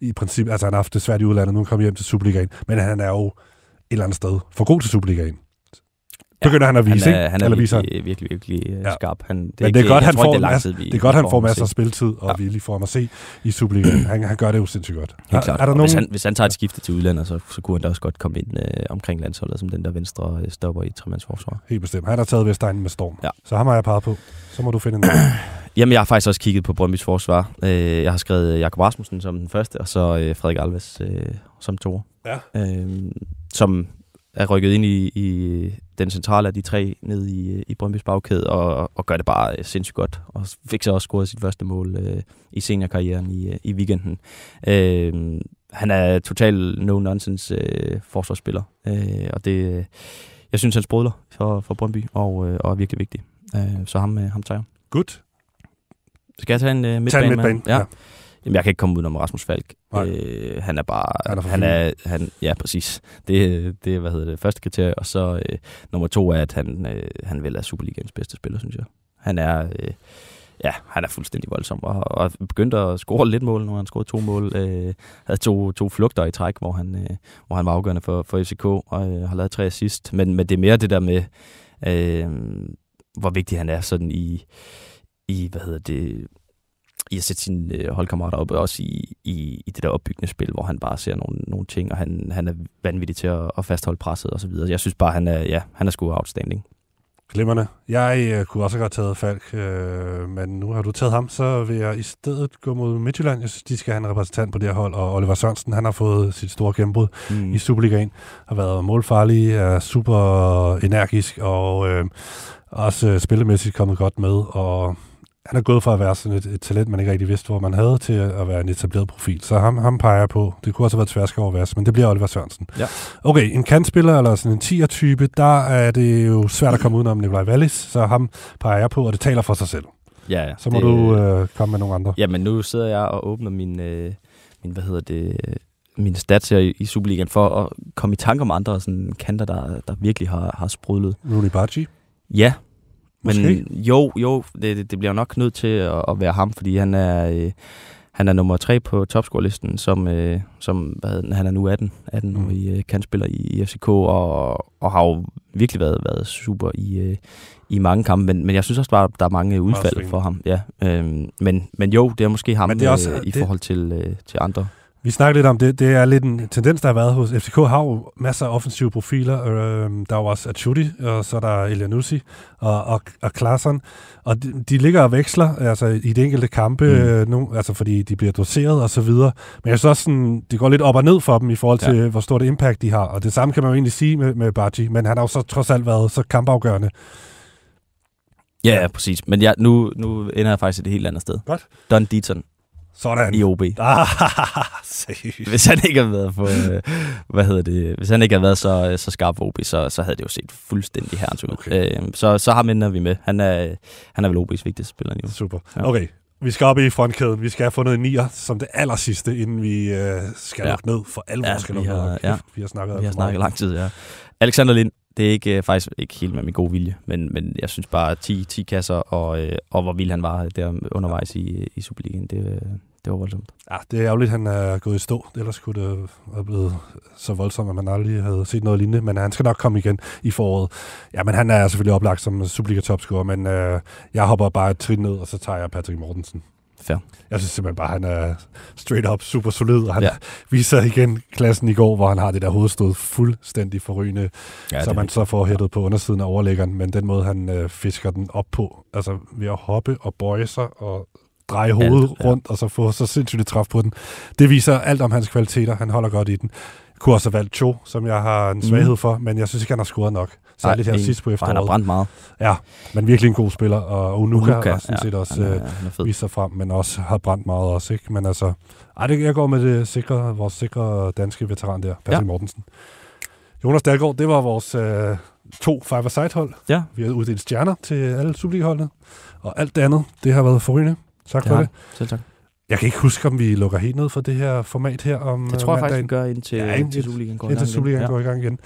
i princippet, altså han har haft det svært i udlandet, nu kommer hjem til Superligaen, men han er jo et eller andet sted for god til Superligaen. Begynder han at vise, han er, han er eller virkelig, virkelig, virkelig, virkelig øh, ja. skarp. Han, det er Men det er godt, han får, det er tid, det er godt, han får masser af spiltid, og ja. vi lige får ham at se i Superligaen. Han, han gør det jo sindssygt godt. Helt klart. Er, er der nogen... hvis, han, hvis han tager et skifte til udlandet, så, så kunne han da også godt komme ind øh, omkring landsholdet, som den der venstre øh, stopper i tremandsforsvar. Helt bestemt. Han har taget Vestegnen med storm. Ja. Så ham har jeg peget på. Så må du finde en Jamen, jeg har faktisk også kigget på Brøndby's forsvar. Øh, jeg har skrevet Jakob Rasmussen som den første, og så øh, Frederik Alves øh, som to. Ja. Øh, som er rykket ind i, i den centrale af de tre ned i, i Brøndby's bagkæde, og, og gør det bare øh, sindssygt godt. Og fik så også scoret sit første mål øh, i seniorkarrieren i, i weekenden. Øh, han er total no-nonsense øh, forsvarsspiller, øh, og det, jeg synes, han sprudler for, for Brøndby, og, øh, og er virkelig vigtig. Øh, så ham, øh, ham tager jeg. Godt. Skal jeg tage en uh, midtbane? Tag en midtbane, ja. ja. Jamen, jeg kan ikke komme ud om Rasmus Falk. Øh, han er bare... Han er, han er han, Ja, præcis. Det, det er, hvad hedder det, første kriterie. Og så øh, nummer to er, at han, øh, han vel er Superligans bedste spiller, synes jeg. Han er... Øh, ja, han er fuldstændig voldsom, og, og begyndte at score lidt mål, nu han scoret to mål. Øh, havde to, to flugter i træk, hvor han, øh, hvor han var afgørende for, for FCK, og øh, har lavet tre assist. Men, men det er mere det der med, øh, hvor vigtig han er sådan i, i hvad hedder det, i at sætte sine øh, holdkammerater op, også i, i, i det der opbyggende spil, hvor han bare ser nogle, nogle ting, og han, han er vanvittig til at, at fastholde presset og så videre. Jeg synes bare, han er, ja, han er sgu outstanding. Glimmerne. Jeg øh, kunne også have godt taget Falk, øh, men nu har du taget ham, så vil jeg i stedet gå mod Midtjylland. Jeg synes, de skal have en repræsentant på det her hold, og Oliver Sørensen, han har fået sit store gennembrud mm. i Superligaen, har været målfarlig, er super energisk, og øh, også spillemæssigt kommet godt med, og han er gået fra at være sådan et, et talent, man ikke rigtig vidste, hvor man havde, til at være en etableret profil. Så ham, ham peger på. Det kunne også have været tværsket over men det bliver Oliver Sørensen. Ja. Okay, en kantspiller eller sådan en 10'er-type, der er det jo svært at komme udenom Nikolaj Wallis, så ham peger jeg på, og det taler for sig selv. Ja, ja. Så må det, du øh, komme med nogle andre. Ja, men nu sidder jeg og åbner min, øh, min hvad hedder det, mine stats her i, i Superligaen for at komme i tanke om andre sådan kanter, der, der virkelig har, har sprudlet. Rooney Baci? Ja, men jo, jo, det, det bliver nok nødt til at, at være ham, fordi han er, øh, han er nummer tre på topscore-listen, som, øh, som hvad hedder, han er nu 18, 18 mm. i øh, kantspiller i, i FCK, og, og har jo virkelig været, været super i, øh, i mange kampe, men, men jeg synes også bare, der er mange udfald for ham. Ja, øh, men, men jo, det er måske ham men det er også, øh, i det, forhold til, øh, til andre. Vi snakker lidt om det. Det er lidt en tendens, der har været hos FCK. har jo masser af offensive profiler. Øh, der er jo også Achuti, og så er der Elianussi og, og, og Klaassen. Og de, de ligger og veksler altså, i de enkelte kampe, mm. øh, nu, altså, fordi de bliver doseret og så videre. Men jeg synes også, sådan, det går lidt op og ned for dem i forhold til, ja. hvor stort impact de har. Og det samme kan man jo egentlig sige med, med Baji, men han har jo så trods alt været så kampafgørende. Ja, ja, præcis. Men ja, nu, nu ender jeg faktisk et helt andet sted. Godt. Don Deaton Sådan. i OB. Ah, seriøst. Hvis han ikke havde været på, øh, hvad hedder det, hvis han ikke havde været så, så skarp på OB, så, så havde det jo set fuldstændig herrens ud. Okay. Øh, så, så ham ender vi med. Han er, han er vel OB's vigtigste spiller nu. Super. Ja. Okay, vi skal op i frontkæden. Vi skal have fundet en nier som det aller sidste, inden vi øh, skal Ja. lukke ned for alvor. Ja, skal vi har- ned. ja. Vi har snakket Vi har snakket lang tid, ja. Alexander Lind, det er ikke, øh, faktisk ikke helt med min gode vilje, men, men jeg synes bare, at 10, 10 kasser, og, øh, og hvor vild han var der undervejs i, i Superligaen, det, øh, det var voldsomt. Ja, det er ærgerligt, at han er gået i stå. Ellers kunne det have blevet så voldsomt, at man aldrig havde set noget lignende. Men han skal nok komme igen i foråret. Ja, men han er selvfølgelig oplagt som Superliga-topscorer, men øh, jeg hopper bare et trin ned, og så tager jeg Patrick Mortensen. Fair. Jeg synes simpelthen bare, at han er straight up super solid, og han ja. Viser igen klassen i går, hvor han har det der hovedstød fuldstændig forrygende, Ja, er man så får hættet på undersiden af overlæggeren, men den måde, han øh, fisker den op på, altså ved at hoppe og bøje sig og dreje hovedet Alt, ja. rundt, og så få så sindssygt et træf på den. Det viser alt om hans kvaliteter. Han holder godt i den. Jeg kunne også have valgt Cho, som jeg har en svaghed for, men jeg synes ikke, han har scoret nok. Særligt her enig. sidst på Og han har efteråret. brændt meget. Ja, men virkelig en god spiller, og Unuka, Unuka, har sådan set ja, også han er, øh, han er vist sig frem, men også har brændt meget også, ikke? Men altså, ej, det, jeg går med det sikre, vores sikre danske veteran der, Patrick ja. Mortensen. Jonas Dahlgaard, det var vores øh, to five side hold Ja, Vi har uddelt stjerner til alle Superliga-holdene, og alt det andet, det har været forrygende. Tak det for det. Selv tak. Jeg kan ikke huske, om vi lukker helt ned for det her format her om Det tror jeg øh, faktisk, vi mandagen. gør indtil, Ja, indtil- Superligaen går Indtil gang igen. Superligaen Ja. går i gang igen.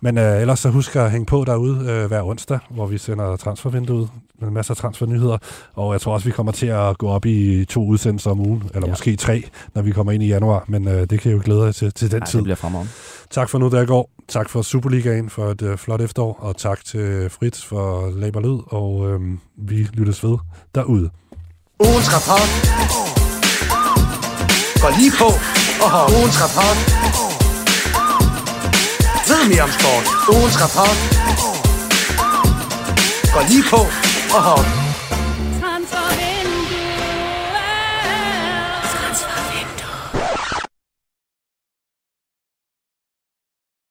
Men øh, ellers så husk at hænge på derude øh, hver onsdag, hvor vi sender transfervinduet med masser af transfernyheder. Og jeg tror også, vi kommer til at gå op i to udsendelser om ugen, eller ja. Måske tre, når vi kommer ind i januar. Men øh, det kan jeg jo glæde jer til, til den Ej, tid. det bliver fremragende. Tak for nu, der går. Tak for Superligaen for et øh, flot efterår, og tak til Fritz for Laber Lyd, og øh, vi lyttes ved derude. Ugens rapport. Gå lige på og hop. Ugens rapport. Ved mere om sport. Ugens rapport. Gå lige på og hop.